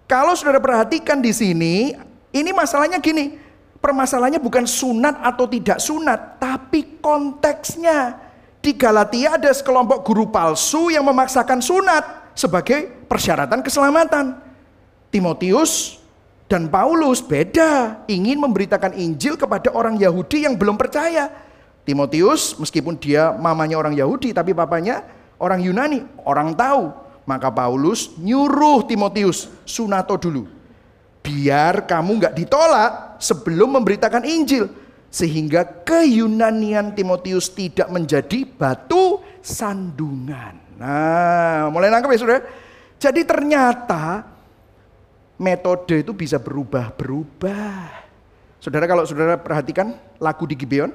Kalau saudara perhatikan di sini, ini masalahnya gini. Permasalahannya bukan sunat atau tidak sunat, tapi konteksnya. Di Galatia ada sekelompok guru palsu yang memaksakan sunat sebagai persyaratan keselamatan. Timotius dan Paulus beda, ingin memberitakan Injil kepada orang Yahudi yang belum percaya. Timotius meskipun dia mamanya orang Yahudi tapi papanya orang Yunani, orang tahu. Maka Paulus nyuruh Timotius sunato dulu. Biar kamu nggak ditolak sebelum memberitakan Injil. Sehingga keyunanian Timotius tidak menjadi batu sandungan. Nah, mulai nangkep ya saudara? Jadi ternyata metode itu bisa berubah-berubah. Saudara kalau saudara perhatikan lagu di Gibeon,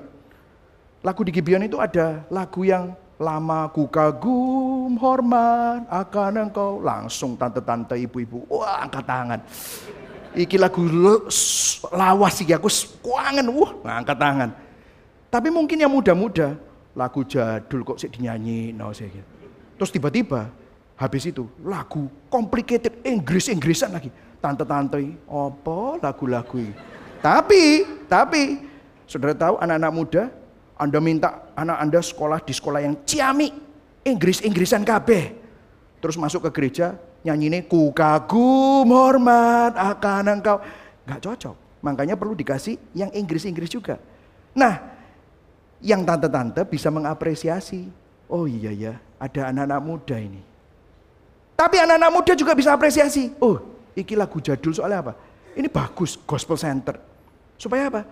lagu di Gibeon itu ada lagu yang Lama ku kagum hormat akan engkau. Langsung tante-tante ibu-ibu. Wah angkat tangan. Iki lagu lawas sih aku kuangan. Wah angkat tangan. Tapi mungkin yang muda-muda. lagu jadul kok sih dinyanyi, no saya gitu. Terus tiba-tiba habis itu lagu complicated Inggris-Inggrisan lagi. Tante-tante, apa lagu-lagu. Tapi, tapi, saudara tahu anak-anak muda, Anda minta anak Anda sekolah di sekolah yang ciamik, Inggris-Inggrisan kabeh. Terus masuk ke gereja, nyanyi ini ku kagum hormat akan engkau. Gak cocok. Makanya perlu dikasih yang Inggris-Inggris juga. Nah, yang tante-tante bisa mengapresiasi. Oh iya ya, ada anak-anak muda ini. Tapi anak-anak muda juga bisa apresiasi. Oh, iki lagu jadul soalnya apa? Ini bagus, gospel center. Supaya apa?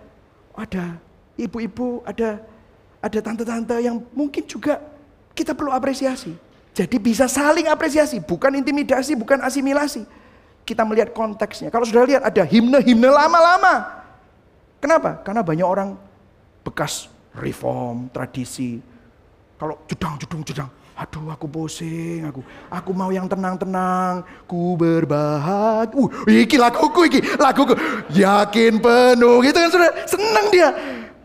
Ada ibu-ibu, ada ada tante-tante yang mungkin juga kita perlu apresiasi. Jadi bisa saling apresiasi, bukan intimidasi, bukan asimilasi. Kita melihat konteksnya. Kalau sudah lihat ada himne-himne lama-lama. Kenapa? Karena banyak orang bekas reform, tradisi. Kalau jedang, jedung, jedang. Aduh aku pusing, aku aku mau yang tenang-tenang, ku berbahagia. Uh, iki laguku iki, laguku. Yakin penuh gitu kan Saudara. Senang dia.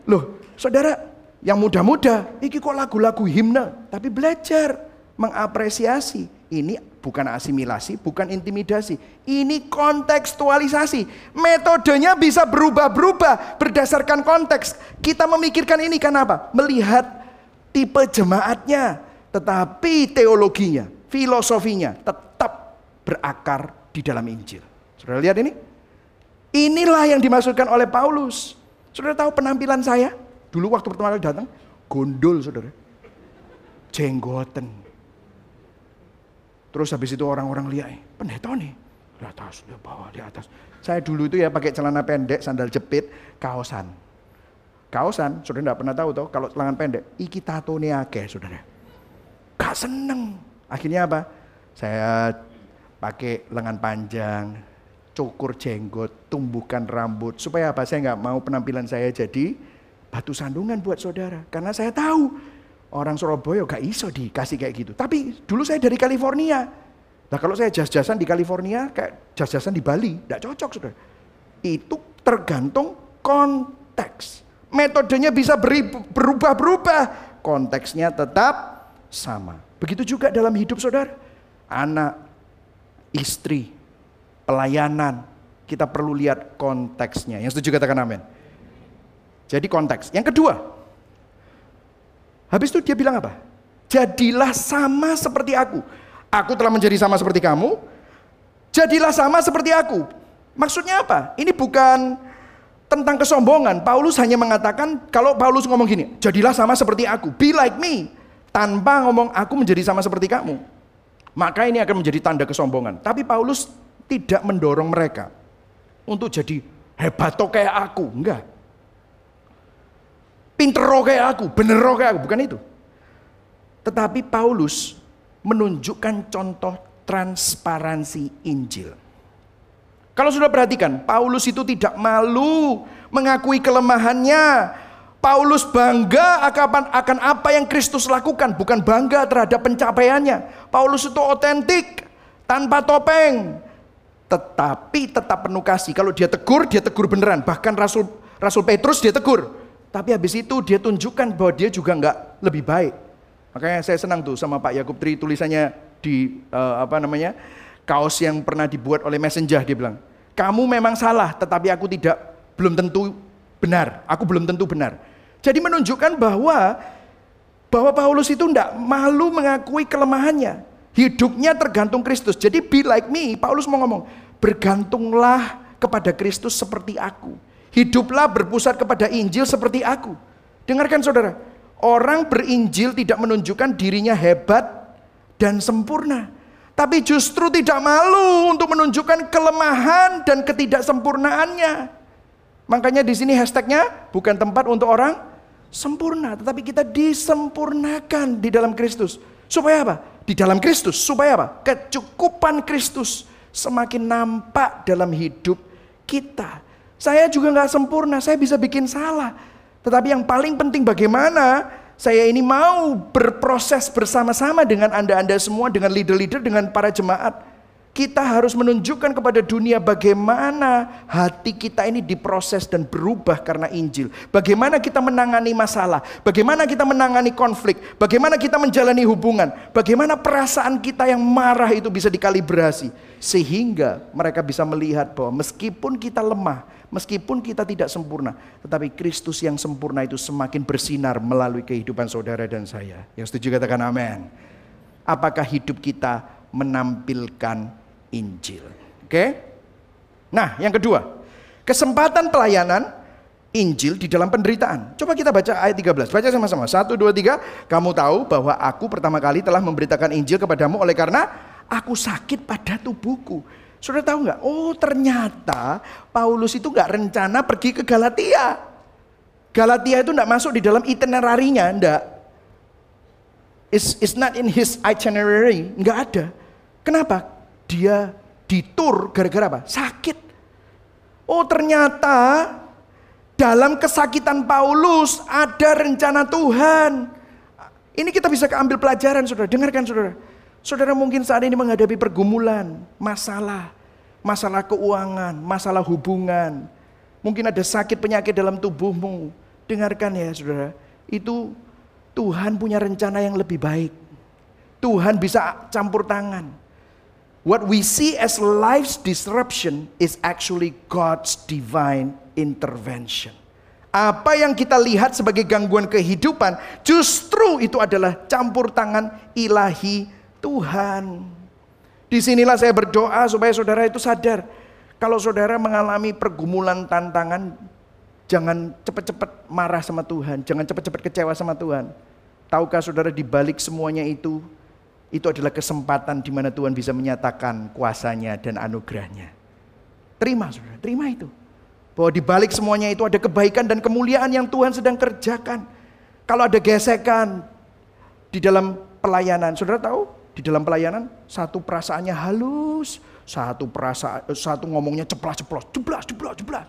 Loh, Saudara, yang muda-muda, iki kok lagu-lagu himne, tapi belajar mengapresiasi. Ini bukan asimilasi, bukan intimidasi. Ini kontekstualisasi. Metodenya bisa berubah-berubah berdasarkan konteks. Kita memikirkan ini karena apa? Melihat tipe jemaatnya, tetapi teologinya, filosofinya tetap berakar di dalam Injil. Saudara lihat ini? Inilah yang dimaksudkan oleh Paulus. Saudara tahu penampilan saya? Dulu waktu pertama kali datang, gondol saudara. Jenggoten. Terus habis itu orang-orang lihat, eh, pendeta nih. Di atas, di bawah, di atas. Saya dulu itu ya pakai celana pendek, sandal jepit, kaosan. Kaosan, saudara tidak pernah tahu toh, kalau lengan pendek, iki tato akeh saudara. Gak seneng. Akhirnya apa? Saya pakai lengan panjang, cukur jenggot, tumbuhkan rambut. Supaya apa? Saya nggak mau penampilan saya jadi batu sandungan buat saudara. Karena saya tahu orang Surabaya gak iso dikasih kayak gitu. Tapi dulu saya dari California. Nah kalau saya jas-jasan di California, kayak jas-jasan di Bali, gak cocok saudara. Itu tergantung konteks. Metodenya bisa berubah-berubah. Konteksnya tetap sama. Begitu juga dalam hidup saudara. Anak, istri, pelayanan. Kita perlu lihat konteksnya. Yang setuju katakan amin. Jadi konteks. Yang kedua. Habis itu dia bilang apa? Jadilah sama seperti aku. Aku telah menjadi sama seperti kamu. Jadilah sama seperti aku. Maksudnya apa? Ini bukan tentang kesombongan. Paulus hanya mengatakan kalau Paulus ngomong gini, jadilah sama seperti aku, be like me tanpa ngomong aku menjadi sama seperti kamu. Maka ini akan menjadi tanda kesombongan. Tapi Paulus tidak mendorong mereka untuk jadi hebat kayak aku, enggak. Pinter kayak aku, bener kayak aku, bukan itu. Tetapi Paulus menunjukkan contoh transparansi Injil. Kalau sudah perhatikan, Paulus itu tidak malu mengakui kelemahannya, Paulus bangga akan, akan apa yang Kristus lakukan, bukan bangga terhadap pencapaiannya. Paulus itu otentik, tanpa topeng, tetapi tetap penuh kasih. Kalau dia tegur, dia tegur beneran. Bahkan Rasul Rasul Petrus dia tegur. Tapi habis itu dia tunjukkan bahwa dia juga nggak lebih baik. Makanya saya senang tuh sama Pak Yakub Tri tulisannya di uh, apa namanya kaos yang pernah dibuat oleh Messenger dia bilang, kamu memang salah, tetapi aku tidak belum tentu benar. Aku belum tentu benar. Jadi menunjukkan bahwa bahwa Paulus itu tidak malu mengakui kelemahannya. Hidupnya tergantung Kristus. Jadi be like me, Paulus mau ngomong, bergantunglah kepada Kristus seperti aku. Hiduplah berpusat kepada Injil seperti aku. Dengarkan saudara, orang berinjil tidak menunjukkan dirinya hebat dan sempurna. Tapi justru tidak malu untuk menunjukkan kelemahan dan ketidaksempurnaannya. Makanya di sini hashtagnya bukan tempat untuk orang sempurna, tetapi kita disempurnakan di dalam Kristus. Supaya apa? Di dalam Kristus, supaya apa? Kecukupan Kristus semakin nampak dalam hidup kita. Saya juga nggak sempurna, saya bisa bikin salah. Tetapi yang paling penting bagaimana saya ini mau berproses bersama-sama dengan Anda-Anda semua, dengan leader-leader, dengan para jemaat. Kita harus menunjukkan kepada dunia bagaimana hati kita ini diproses dan berubah karena Injil. Bagaimana kita menangani masalah, bagaimana kita menangani konflik, bagaimana kita menjalani hubungan, bagaimana perasaan kita yang marah itu bisa dikalibrasi. Sehingga mereka bisa melihat bahwa meskipun kita lemah, meskipun kita tidak sempurna, tetapi Kristus yang sempurna itu semakin bersinar melalui kehidupan saudara dan saya. Yang setuju katakan amin. Apakah hidup kita menampilkan Injil. Oke? Nah, yang kedua, kesempatan pelayanan Injil di dalam penderitaan. Coba kita baca ayat 13. Baca sama-sama. Satu, dua, tiga. Kamu tahu bahwa aku pertama kali telah memberitakan Injil kepadamu oleh karena aku sakit pada tubuhku. Sudah tahu nggak? Oh ternyata Paulus itu nggak rencana pergi ke Galatia. Galatia itu nggak masuk di dalam itinerarinya, enggak. It's, it's not in his itinerary, nggak ada. Kenapa? Dia ditur gara-gara apa? Sakit. Oh ternyata dalam kesakitan Paulus ada rencana Tuhan. Ini kita bisa keambil pelajaran saudara. Dengarkan saudara. Saudara mungkin saat ini menghadapi pergumulan, masalah. Masalah keuangan, masalah hubungan. Mungkin ada sakit penyakit dalam tubuhmu. Dengarkan ya saudara. Itu Tuhan punya rencana yang lebih baik. Tuhan bisa campur tangan. What we see as life's disruption is actually God's divine intervention. Apa yang kita lihat sebagai gangguan kehidupan, justru itu adalah campur tangan ilahi Tuhan. Di sinilah saya berdoa supaya saudara itu sadar. Kalau saudara mengalami pergumulan tantangan, jangan cepat-cepat marah sama Tuhan, jangan cepat-cepat kecewa sama Tuhan. Tahukah saudara di balik semuanya itu itu adalah kesempatan di mana Tuhan bisa menyatakan kuasanya dan anugerahnya. Terima saudara, terima itu. Bahwa di balik semuanya itu ada kebaikan dan kemuliaan yang Tuhan sedang kerjakan. Kalau ada gesekan di dalam pelayanan, saudara tahu di dalam pelayanan satu perasaannya halus, satu perasaan satu ngomongnya ceplas-ceplos, jeblas, jeblas, jeblas.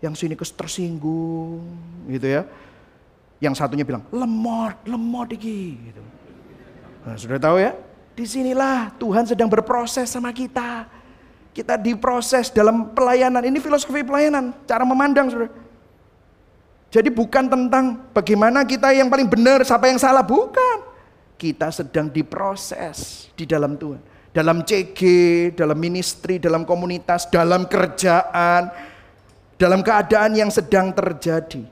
Yang sini kes tersinggung, gitu ya. Yang satunya bilang lemot, lemot iki, gitu. Nah, sudah tahu ya? Di sinilah Tuhan sedang berproses sama kita. Kita diproses dalam pelayanan. Ini filosofi pelayanan, cara memandang saudara. Jadi bukan tentang bagaimana kita yang paling benar, siapa yang salah, bukan. Kita sedang diproses di dalam Tuhan. Dalam CG, dalam ministry, dalam komunitas, dalam kerjaan, dalam keadaan yang sedang terjadi.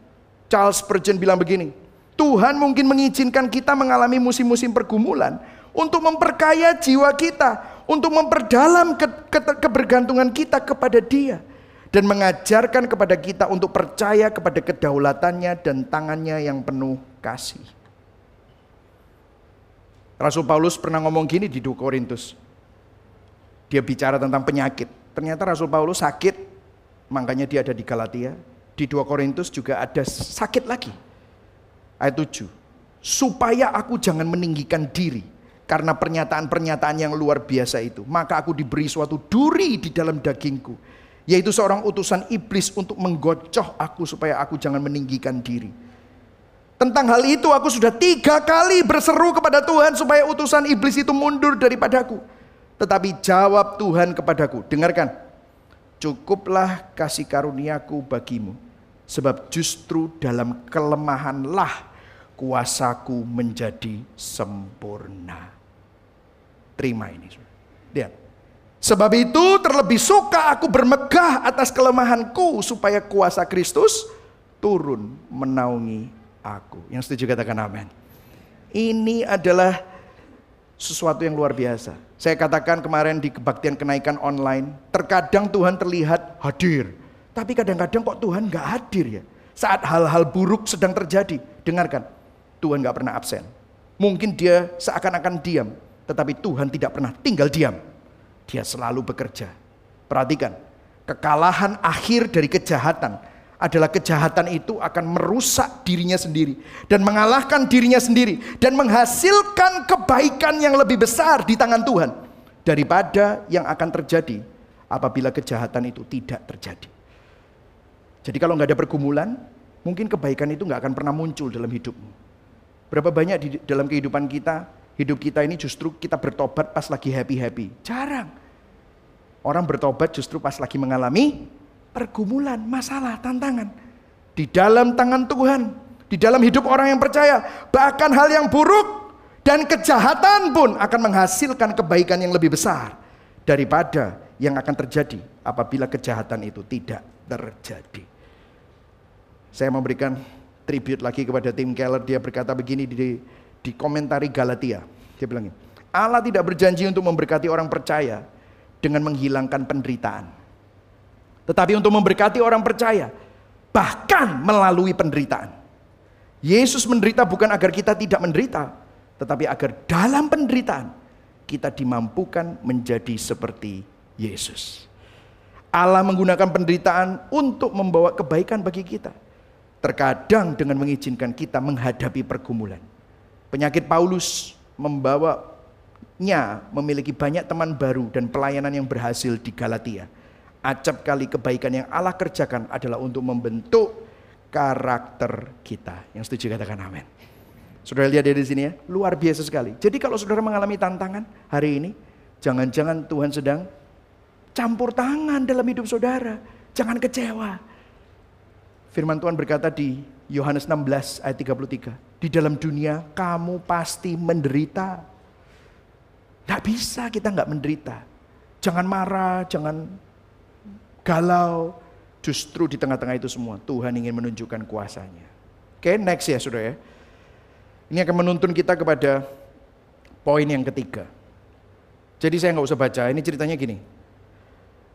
Charles Spurgeon bilang begini, Tuhan mungkin mengizinkan kita mengalami musim-musim pergumulan untuk memperkaya jiwa kita, untuk memperdalam ke, ke, kebergantungan kita kepada Dia dan mengajarkan kepada kita untuk percaya kepada kedaulatannya dan tangannya yang penuh kasih. Rasul Paulus pernah ngomong gini di 2 Korintus. Dia bicara tentang penyakit. Ternyata Rasul Paulus sakit, makanya dia ada di Galatia. Di 2 Korintus juga ada sakit lagi ayat 7. Supaya aku jangan meninggikan diri karena pernyataan-pernyataan yang luar biasa itu. Maka aku diberi suatu duri di dalam dagingku. Yaitu seorang utusan iblis untuk menggocoh aku supaya aku jangan meninggikan diri. Tentang hal itu aku sudah tiga kali berseru kepada Tuhan supaya utusan iblis itu mundur daripadaku. Tetapi jawab Tuhan kepadaku, dengarkan. Cukuplah kasih karuniaku bagimu Sebab justru dalam kelemahanlah kuasaku menjadi sempurna. Terima ini. Lihat. Sebab itu terlebih suka aku bermegah atas kelemahanku supaya kuasa Kristus turun menaungi aku. Yang setuju katakan amin. Ini adalah sesuatu yang luar biasa. Saya katakan kemarin di kebaktian kenaikan online, terkadang Tuhan terlihat hadir tapi kadang-kadang kok Tuhan nggak hadir ya. Saat hal-hal buruk sedang terjadi, dengarkan. Tuhan nggak pernah absen. Mungkin dia seakan-akan diam, tetapi Tuhan tidak pernah tinggal diam. Dia selalu bekerja. Perhatikan, kekalahan akhir dari kejahatan adalah kejahatan itu akan merusak dirinya sendiri dan mengalahkan dirinya sendiri dan menghasilkan kebaikan yang lebih besar di tangan Tuhan daripada yang akan terjadi apabila kejahatan itu tidak terjadi. Jadi kalau nggak ada pergumulan, mungkin kebaikan itu nggak akan pernah muncul dalam hidupmu. Berapa banyak di dalam kehidupan kita, hidup kita ini justru kita bertobat pas lagi happy-happy. Jarang. Orang bertobat justru pas lagi mengalami pergumulan, masalah, tantangan. Di dalam tangan Tuhan, di dalam hidup orang yang percaya, bahkan hal yang buruk dan kejahatan pun akan menghasilkan kebaikan yang lebih besar daripada yang akan terjadi apabila kejahatan itu tidak terjadi. Saya memberikan tribute lagi kepada Tim Keller, dia berkata begini di, di komentari Galatia. Dia bilang ini, Allah tidak berjanji untuk memberkati orang percaya dengan menghilangkan penderitaan. Tetapi untuk memberkati orang percaya, bahkan melalui penderitaan. Yesus menderita bukan agar kita tidak menderita, tetapi agar dalam penderitaan kita dimampukan menjadi seperti Yesus. Allah menggunakan penderitaan untuk membawa kebaikan bagi kita. Terkadang dengan mengizinkan kita menghadapi pergumulan. Penyakit Paulus membawanya memiliki banyak teman baru dan pelayanan yang berhasil di Galatia. Acap kali kebaikan yang Allah kerjakan adalah untuk membentuk karakter kita. Yang setuju katakan amin. Saudara lihat dari sini ya, luar biasa sekali. Jadi kalau saudara mengalami tantangan hari ini, jangan-jangan Tuhan sedang campur tangan dalam hidup saudara. Jangan kecewa. Firman Tuhan berkata di Yohanes 16 ayat 33. Di dalam dunia kamu pasti menderita. Tidak bisa kita nggak menderita. Jangan marah, jangan galau. Justru di tengah-tengah itu semua Tuhan ingin menunjukkan kuasanya. Oke, okay, next ya saudara ya. Ini akan menuntun kita kepada poin yang ketiga. Jadi saya nggak usah baca, ini ceritanya gini.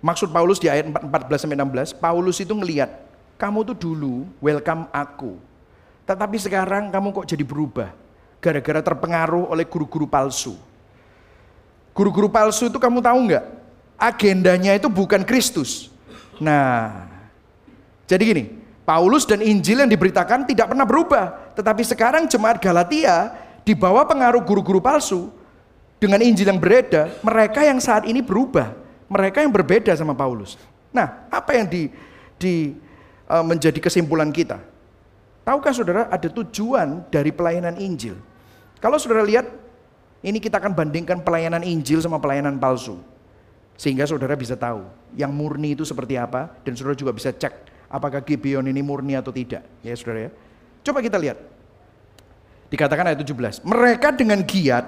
Maksud Paulus di ayat 14 sampai 16, Paulus itu ngelihat, kamu tuh dulu welcome aku. Tetapi sekarang kamu kok jadi berubah. Gara-gara terpengaruh oleh guru-guru palsu. Guru-guru palsu itu kamu tahu nggak? Agendanya itu bukan Kristus. Nah, jadi gini, Paulus dan Injil yang diberitakan tidak pernah berubah. Tetapi sekarang jemaat Galatia di bawah pengaruh guru-guru palsu dengan Injil yang berbeda, mereka yang saat ini berubah, mereka yang berbeda sama Paulus. Nah, apa yang di, di menjadi kesimpulan kita? Tahukah saudara ada tujuan dari pelayanan Injil? Kalau saudara lihat, ini kita akan bandingkan pelayanan Injil sama pelayanan palsu. Sehingga saudara bisa tahu yang murni itu seperti apa dan saudara juga bisa cek apakah Gibeon ini murni atau tidak. Ya saudara ya. Coba kita lihat. Dikatakan ayat 17. Mereka dengan giat,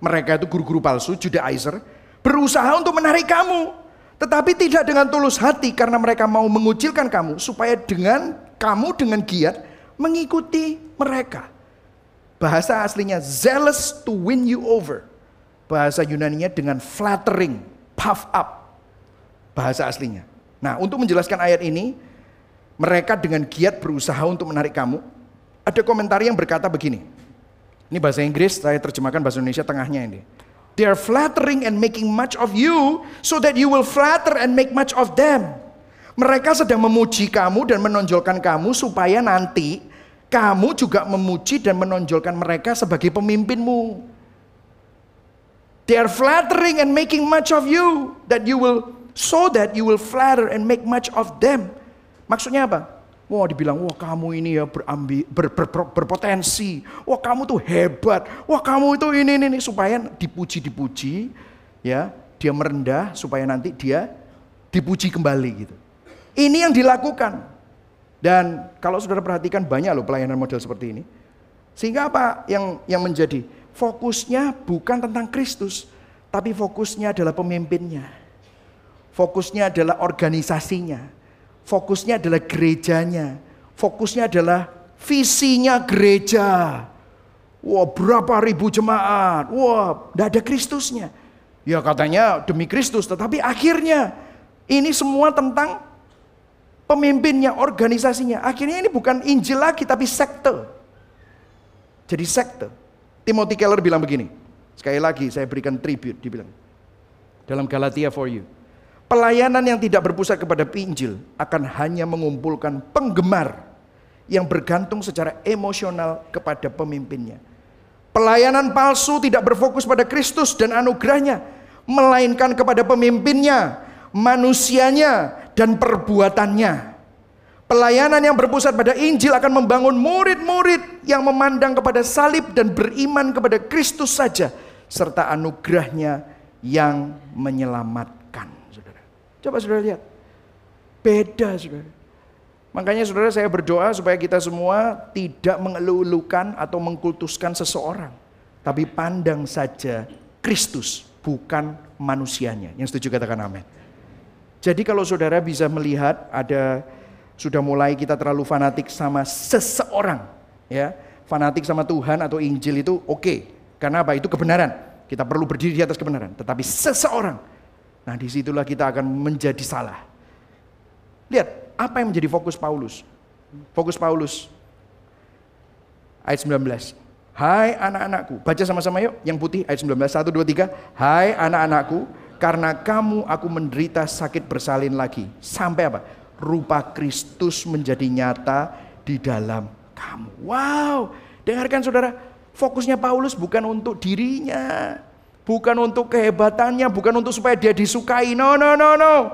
mereka itu guru-guru palsu, Judaizer, berusaha untuk menarik kamu. Tetapi tidak dengan tulus hati karena mereka mau mengucilkan kamu. Supaya dengan kamu dengan giat mengikuti mereka. Bahasa aslinya zealous to win you over. Bahasa Yunaninya dengan flattering, puff up. Bahasa aslinya. Nah untuk menjelaskan ayat ini, mereka dengan giat berusaha untuk menarik kamu. Ada komentar yang berkata begini. Ini bahasa Inggris, saya terjemahkan bahasa Indonesia tengahnya ini. They are flattering and making much of you so that you will flatter and make much of them. Mereka sedang memuji kamu dan menonjolkan kamu supaya nanti kamu juga memuji dan menonjolkan mereka sebagai pemimpinmu. They are flattering and making much of you that you will so that you will flatter and make much of them. Maksudnya apa? Wah dibilang, wah kamu ini ya berambi, ber, ber, ber, berpotensi. Wah kamu tuh hebat. Wah kamu itu ini, ini, ini. Supaya dipuji-dipuji. ya Dia merendah supaya nanti dia dipuji kembali gitu. Ini yang dilakukan. Dan kalau saudara perhatikan banyak loh pelayanan model seperti ini. Sehingga apa yang yang menjadi fokusnya bukan tentang Kristus. Tapi fokusnya adalah pemimpinnya. Fokusnya adalah organisasinya Fokusnya adalah gerejanya. Fokusnya adalah visinya gereja. Wah berapa ribu jemaat. Wah tidak ada Kristusnya. Ya katanya demi Kristus. Tetapi akhirnya ini semua tentang pemimpinnya, organisasinya. Akhirnya ini bukan Injil lagi tapi sekte. Jadi sekte. Timothy Keller bilang begini. Sekali lagi saya berikan tribute. Dibilang. Dalam Galatia for you. Pelayanan yang tidak berpusat kepada Injil akan hanya mengumpulkan penggemar yang bergantung secara emosional kepada pemimpinnya. Pelayanan palsu tidak berfokus pada Kristus dan anugerahnya, melainkan kepada pemimpinnya, manusianya, dan perbuatannya. Pelayanan yang berpusat pada Injil akan membangun murid-murid yang memandang kepada salib dan beriman kepada Kristus saja, serta anugerahnya yang menyelamatkan. Coba saudara lihat. Beda saudara. Makanya saudara saya berdoa supaya kita semua tidak mengeluh-elukan atau mengkultuskan seseorang. Tapi pandang saja Kristus, bukan manusianya. Yang setuju katakan amin. Jadi kalau saudara bisa melihat ada sudah mulai kita terlalu fanatik sama seseorang. ya Fanatik sama Tuhan atau Injil itu oke. Okay. Karena apa? Itu kebenaran. Kita perlu berdiri di atas kebenaran. Tetapi seseorang, nah di situlah kita akan menjadi salah. Lihat, apa yang menjadi fokus Paulus? Fokus Paulus. Ayat 19. Hai anak-anakku, baca sama-sama yuk yang putih ayat 19, 1, 2, 3. Hai anak-anakku, karena kamu aku menderita sakit bersalin lagi. Sampai apa? Rupa Kristus menjadi nyata di dalam kamu. Wow, dengarkan saudara, fokusnya Paulus bukan untuk dirinya. Bukan untuk kehebatannya, bukan untuk supaya dia disukai. No, no, no, no.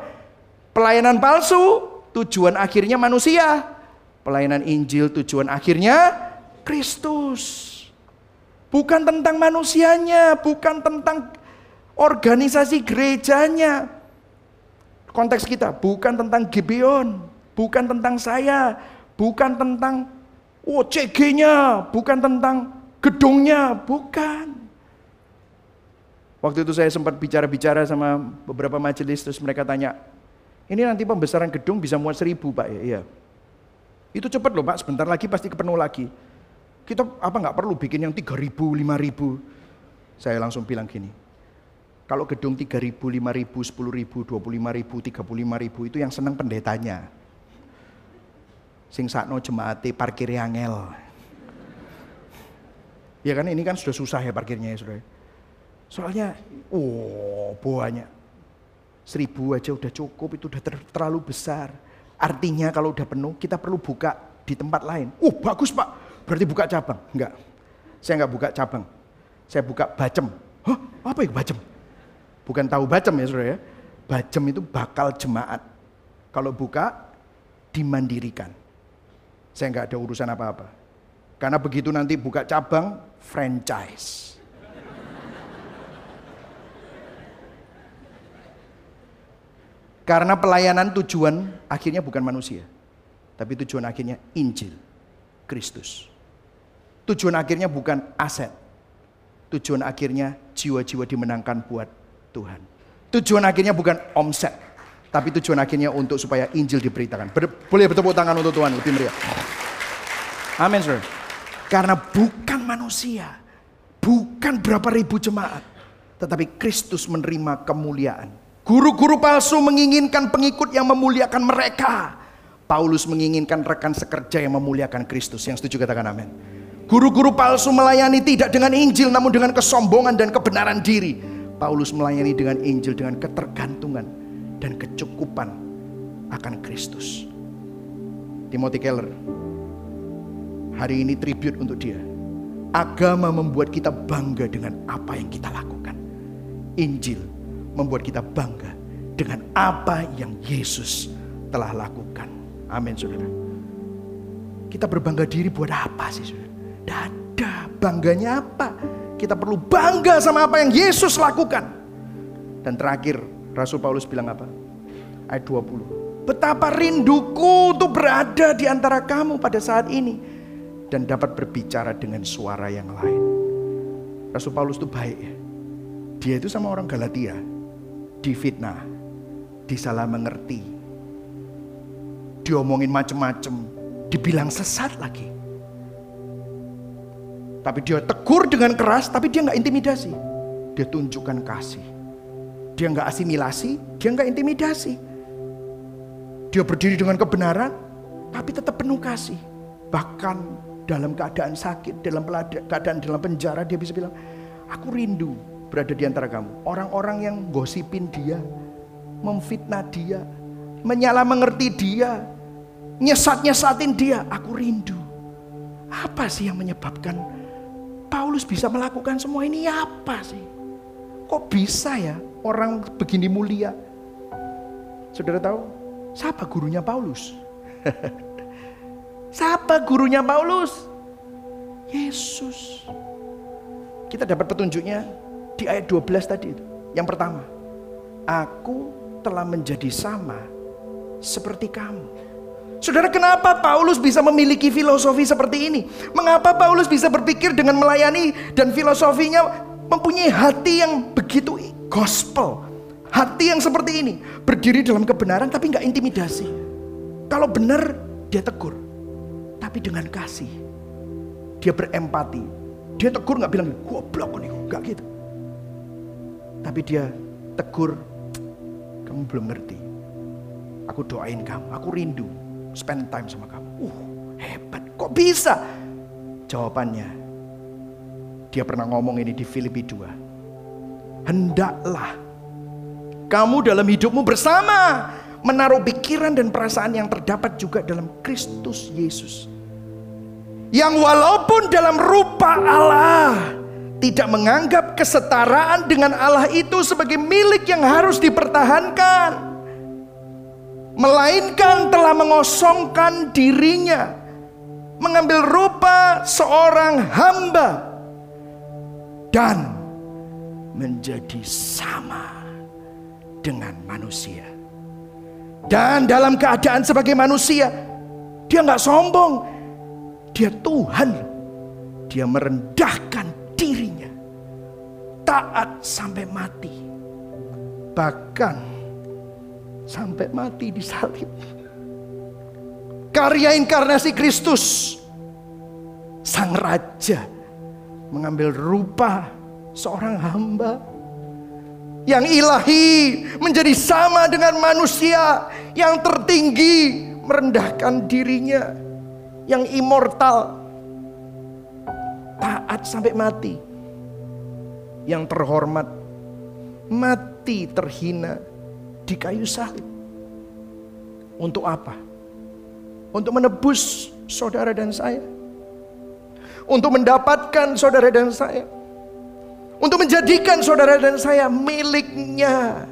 Pelayanan palsu, tujuan akhirnya manusia. Pelayanan Injil tujuan akhirnya Kristus. Bukan tentang manusianya, bukan tentang organisasi gerejanya. Konteks kita bukan tentang Gibeon, bukan tentang saya, bukan tentang OCG-nya, bukan tentang gedungnya, bukan. Waktu itu saya sempat bicara-bicara sama beberapa majelis, terus mereka tanya, ini nanti pembesaran gedung bisa muat seribu Pak ya. Iya. Itu cepat loh Pak, sebentar lagi pasti kepenuh lagi. Kita apa nggak perlu bikin yang tiga ribu, lima ribu. Saya langsung bilang gini, kalau gedung tiga ribu, lima ribu, sepuluh ribu, dua puluh lima ribu, tiga puluh lima ribu itu yang senang pendetanya. Sing sakno jemaati parkir angel. Ya kan ini kan sudah susah ya parkirnya ya sudah. Soalnya, oh banyak. Seribu aja udah cukup, itu udah ter terlalu besar. Artinya kalau udah penuh, kita perlu buka di tempat lain. Uh bagus pak, berarti buka cabang. Enggak, saya enggak buka cabang. Saya buka bacem. Hah, apa itu bacem? Bukan tahu bacem ya saudara ya. Bacem itu bakal jemaat. Kalau buka, dimandirikan. Saya enggak ada urusan apa-apa. Karena begitu nanti buka cabang, franchise. Karena pelayanan tujuan akhirnya bukan manusia. Tapi tujuan akhirnya Injil. Kristus. Tujuan akhirnya bukan aset. Tujuan akhirnya jiwa-jiwa dimenangkan buat Tuhan. Tujuan akhirnya bukan omset. Tapi tujuan akhirnya untuk supaya Injil diberitakan. boleh bertepuk tangan untuk Tuhan lebih meriah. Amin, sir. Karena bukan manusia. Bukan berapa ribu jemaat. Tetapi Kristus menerima kemuliaan Guru-guru palsu menginginkan pengikut yang memuliakan mereka. Paulus menginginkan rekan sekerja yang memuliakan Kristus. Yang setuju katakan amin. Guru-guru palsu melayani tidak dengan Injil namun dengan kesombongan dan kebenaran diri. Paulus melayani dengan Injil dengan ketergantungan dan kecukupan akan Kristus. Timothy Keller. Hari ini tribute untuk dia. Agama membuat kita bangga dengan apa yang kita lakukan. Injil membuat kita bangga dengan apa yang Yesus telah lakukan. Amin saudara. Kita berbangga diri buat apa sih saudara? Tidak ada. Bangganya apa? Kita perlu bangga sama apa yang Yesus lakukan. Dan terakhir Rasul Paulus bilang apa? Ayat 20. Betapa rinduku untuk berada di antara kamu pada saat ini. Dan dapat berbicara dengan suara yang lain. Rasul Paulus itu baik ya. Dia itu sama orang Galatia difitnah, disalah mengerti, diomongin macem-macem, dibilang sesat lagi. Tapi dia tegur dengan keras, tapi dia nggak intimidasi. Dia tunjukkan kasih. Dia nggak asimilasi, dia nggak intimidasi. Dia berdiri dengan kebenaran, tapi tetap penuh kasih. Bahkan dalam keadaan sakit, dalam keadaan dalam penjara, dia bisa bilang, aku rindu berada di antara kamu. Orang-orang yang gosipin dia, memfitnah dia, menyala mengerti dia, nyesat-nyesatin dia. Aku rindu. Apa sih yang menyebabkan Paulus bisa melakukan semua ini? Apa sih? Kok bisa ya orang begini mulia? Saudara tahu? Siapa gurunya Paulus? Siapa gurunya Paulus? Yesus. Kita dapat petunjuknya di ayat 12 tadi itu. Yang pertama, aku telah menjadi sama seperti kamu. Saudara, kenapa Paulus bisa memiliki filosofi seperti ini? Mengapa Paulus bisa berpikir dengan melayani dan filosofinya mempunyai hati yang begitu gospel? Hati yang seperti ini, berdiri dalam kebenaran tapi nggak intimidasi. Kalau benar, dia tegur. Tapi dengan kasih. Dia berempati. Dia tegur nggak bilang, goblok nih, nggak gitu. Tapi dia tegur, kamu belum ngerti. Aku doain kamu, aku rindu spend time sama kamu. Uh, hebat. Kok bisa? Jawabannya, dia pernah ngomong ini di Filipi 2. Hendaklah kamu dalam hidupmu bersama menaruh pikiran dan perasaan yang terdapat juga dalam Kristus Yesus. Yang walaupun dalam rupa Allah tidak menganggap kesetaraan dengan Allah itu sebagai milik yang harus dipertahankan. Melainkan telah mengosongkan dirinya, mengambil rupa seorang hamba, dan menjadi sama dengan manusia. Dan dalam keadaan sebagai manusia, dia nggak sombong, dia Tuhan, dia merendahkan dirinya, taat sampai mati, bahkan sampai mati di salib. Karya inkarnasi Kristus, Sang Raja mengambil rupa seorang hamba yang ilahi menjadi sama dengan manusia yang tertinggi merendahkan dirinya yang immortal. Taat sampai mati yang terhormat mati terhina di kayu salib. Untuk apa? Untuk menebus saudara dan saya. Untuk mendapatkan saudara dan saya. Untuk menjadikan saudara dan saya miliknya.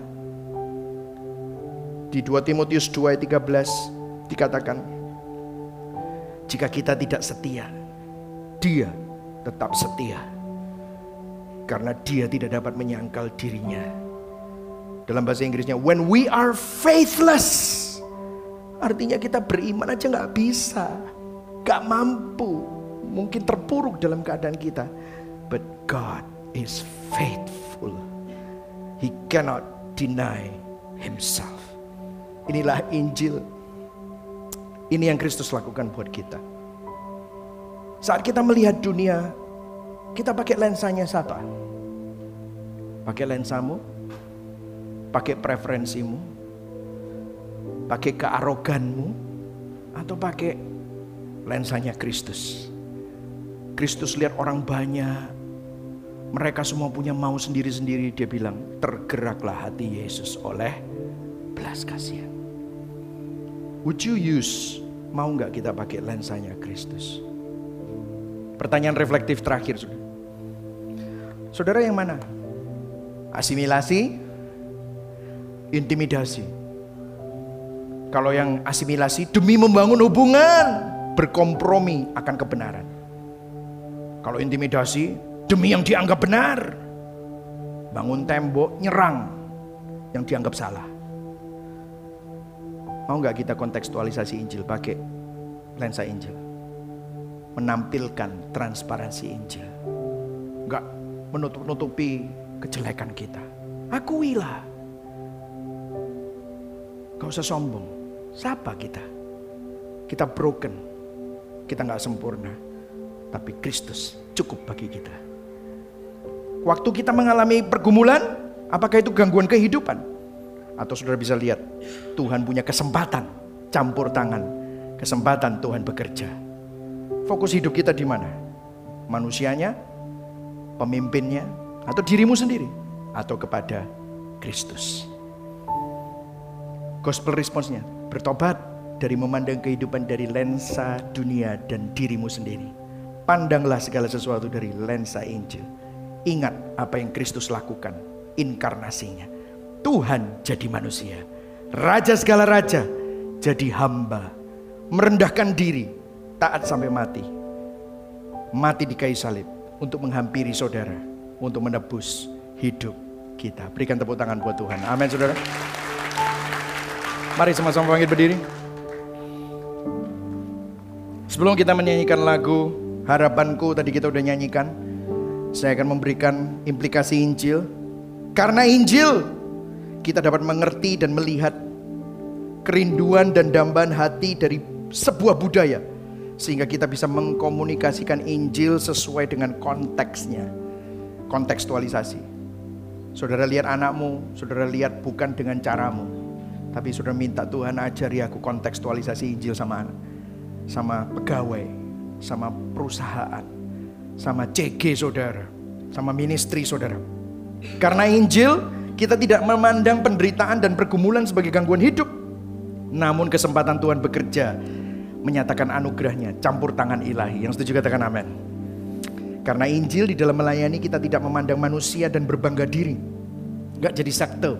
Di 2 Timotius 2 ayat 13 dikatakan, jika kita tidak setia, dia tetap setia. Karena dia tidak dapat menyangkal dirinya dalam bahasa Inggrisnya, when we are faithless. Artinya kita beriman aja nggak bisa, nggak mampu, mungkin terpuruk dalam keadaan kita. But God is faithful. He cannot deny himself. Inilah Injil. Ini yang Kristus lakukan buat kita. Saat kita melihat dunia, kita pakai lensanya siapa? Pakai lensamu, pakai preferensimu, pakai kearoganmu, atau pakai lensanya Kristus. Kristus lihat orang banyak, mereka semua punya mau sendiri-sendiri. Dia bilang, tergeraklah hati Yesus oleh belas kasihan. Would you use, mau nggak kita pakai lensanya Kristus? Pertanyaan reflektif terakhir, saudara. Yang mana? Asimilasi intimidasi. Kalau yang asimilasi demi membangun hubungan, berkompromi akan kebenaran. Kalau intimidasi demi yang dianggap benar, bangun tembok, nyerang yang dianggap salah. Mau nggak kita kontekstualisasi Injil pakai lensa Injil? Menampilkan transparansi Injil. Enggak menutup-nutupi kejelekan kita. Akuilah Gak usah sombong. Siapa kita? Kita broken. Kita nggak sempurna. Tapi Kristus cukup bagi kita. Waktu kita mengalami pergumulan, apakah itu gangguan kehidupan? Atau saudara bisa lihat, Tuhan punya kesempatan campur tangan. Kesempatan Tuhan bekerja. Fokus hidup kita di mana? Manusianya, pemimpinnya, atau dirimu sendiri? Atau kepada Kristus. Gospel responsnya, bertobat dari memandang kehidupan dari lensa dunia dan dirimu sendiri. Pandanglah segala sesuatu dari lensa Injil. Ingat apa yang Kristus lakukan, inkarnasinya. Tuhan jadi manusia. Raja segala raja jadi hamba. Merendahkan diri, taat sampai mati. Mati di kayu salib untuk menghampiri saudara, untuk menebus hidup kita. Berikan tepuk tangan buat Tuhan. Amin saudara. Mari sama-sama bangkit berdiri. Sebelum kita menyanyikan lagu Harapanku tadi kita udah nyanyikan. Saya akan memberikan implikasi Injil. Karena Injil kita dapat mengerti dan melihat kerinduan dan dambaan hati dari sebuah budaya sehingga kita bisa mengkomunikasikan Injil sesuai dengan konteksnya. Kontekstualisasi. Saudara lihat anakmu, saudara lihat bukan dengan caramu. Tapi saudara minta Tuhan ajari aku kontekstualisasi Injil sama sama pegawai, sama perusahaan, sama CG saudara, sama ministry saudara. Karena Injil kita tidak memandang penderitaan dan pergumulan sebagai gangguan hidup. Namun kesempatan Tuhan bekerja menyatakan anugerahnya, campur tangan ilahi. Yang setuju katakan amin. Karena Injil di dalam melayani kita tidak memandang manusia dan berbangga diri. Gak jadi sekte,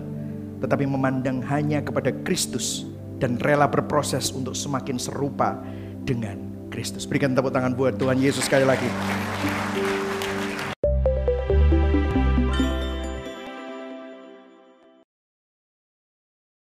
tetapi memandang hanya kepada Kristus dan rela berproses untuk semakin serupa dengan Kristus. Berikan tepuk tangan buat Tuhan Yesus sekali lagi.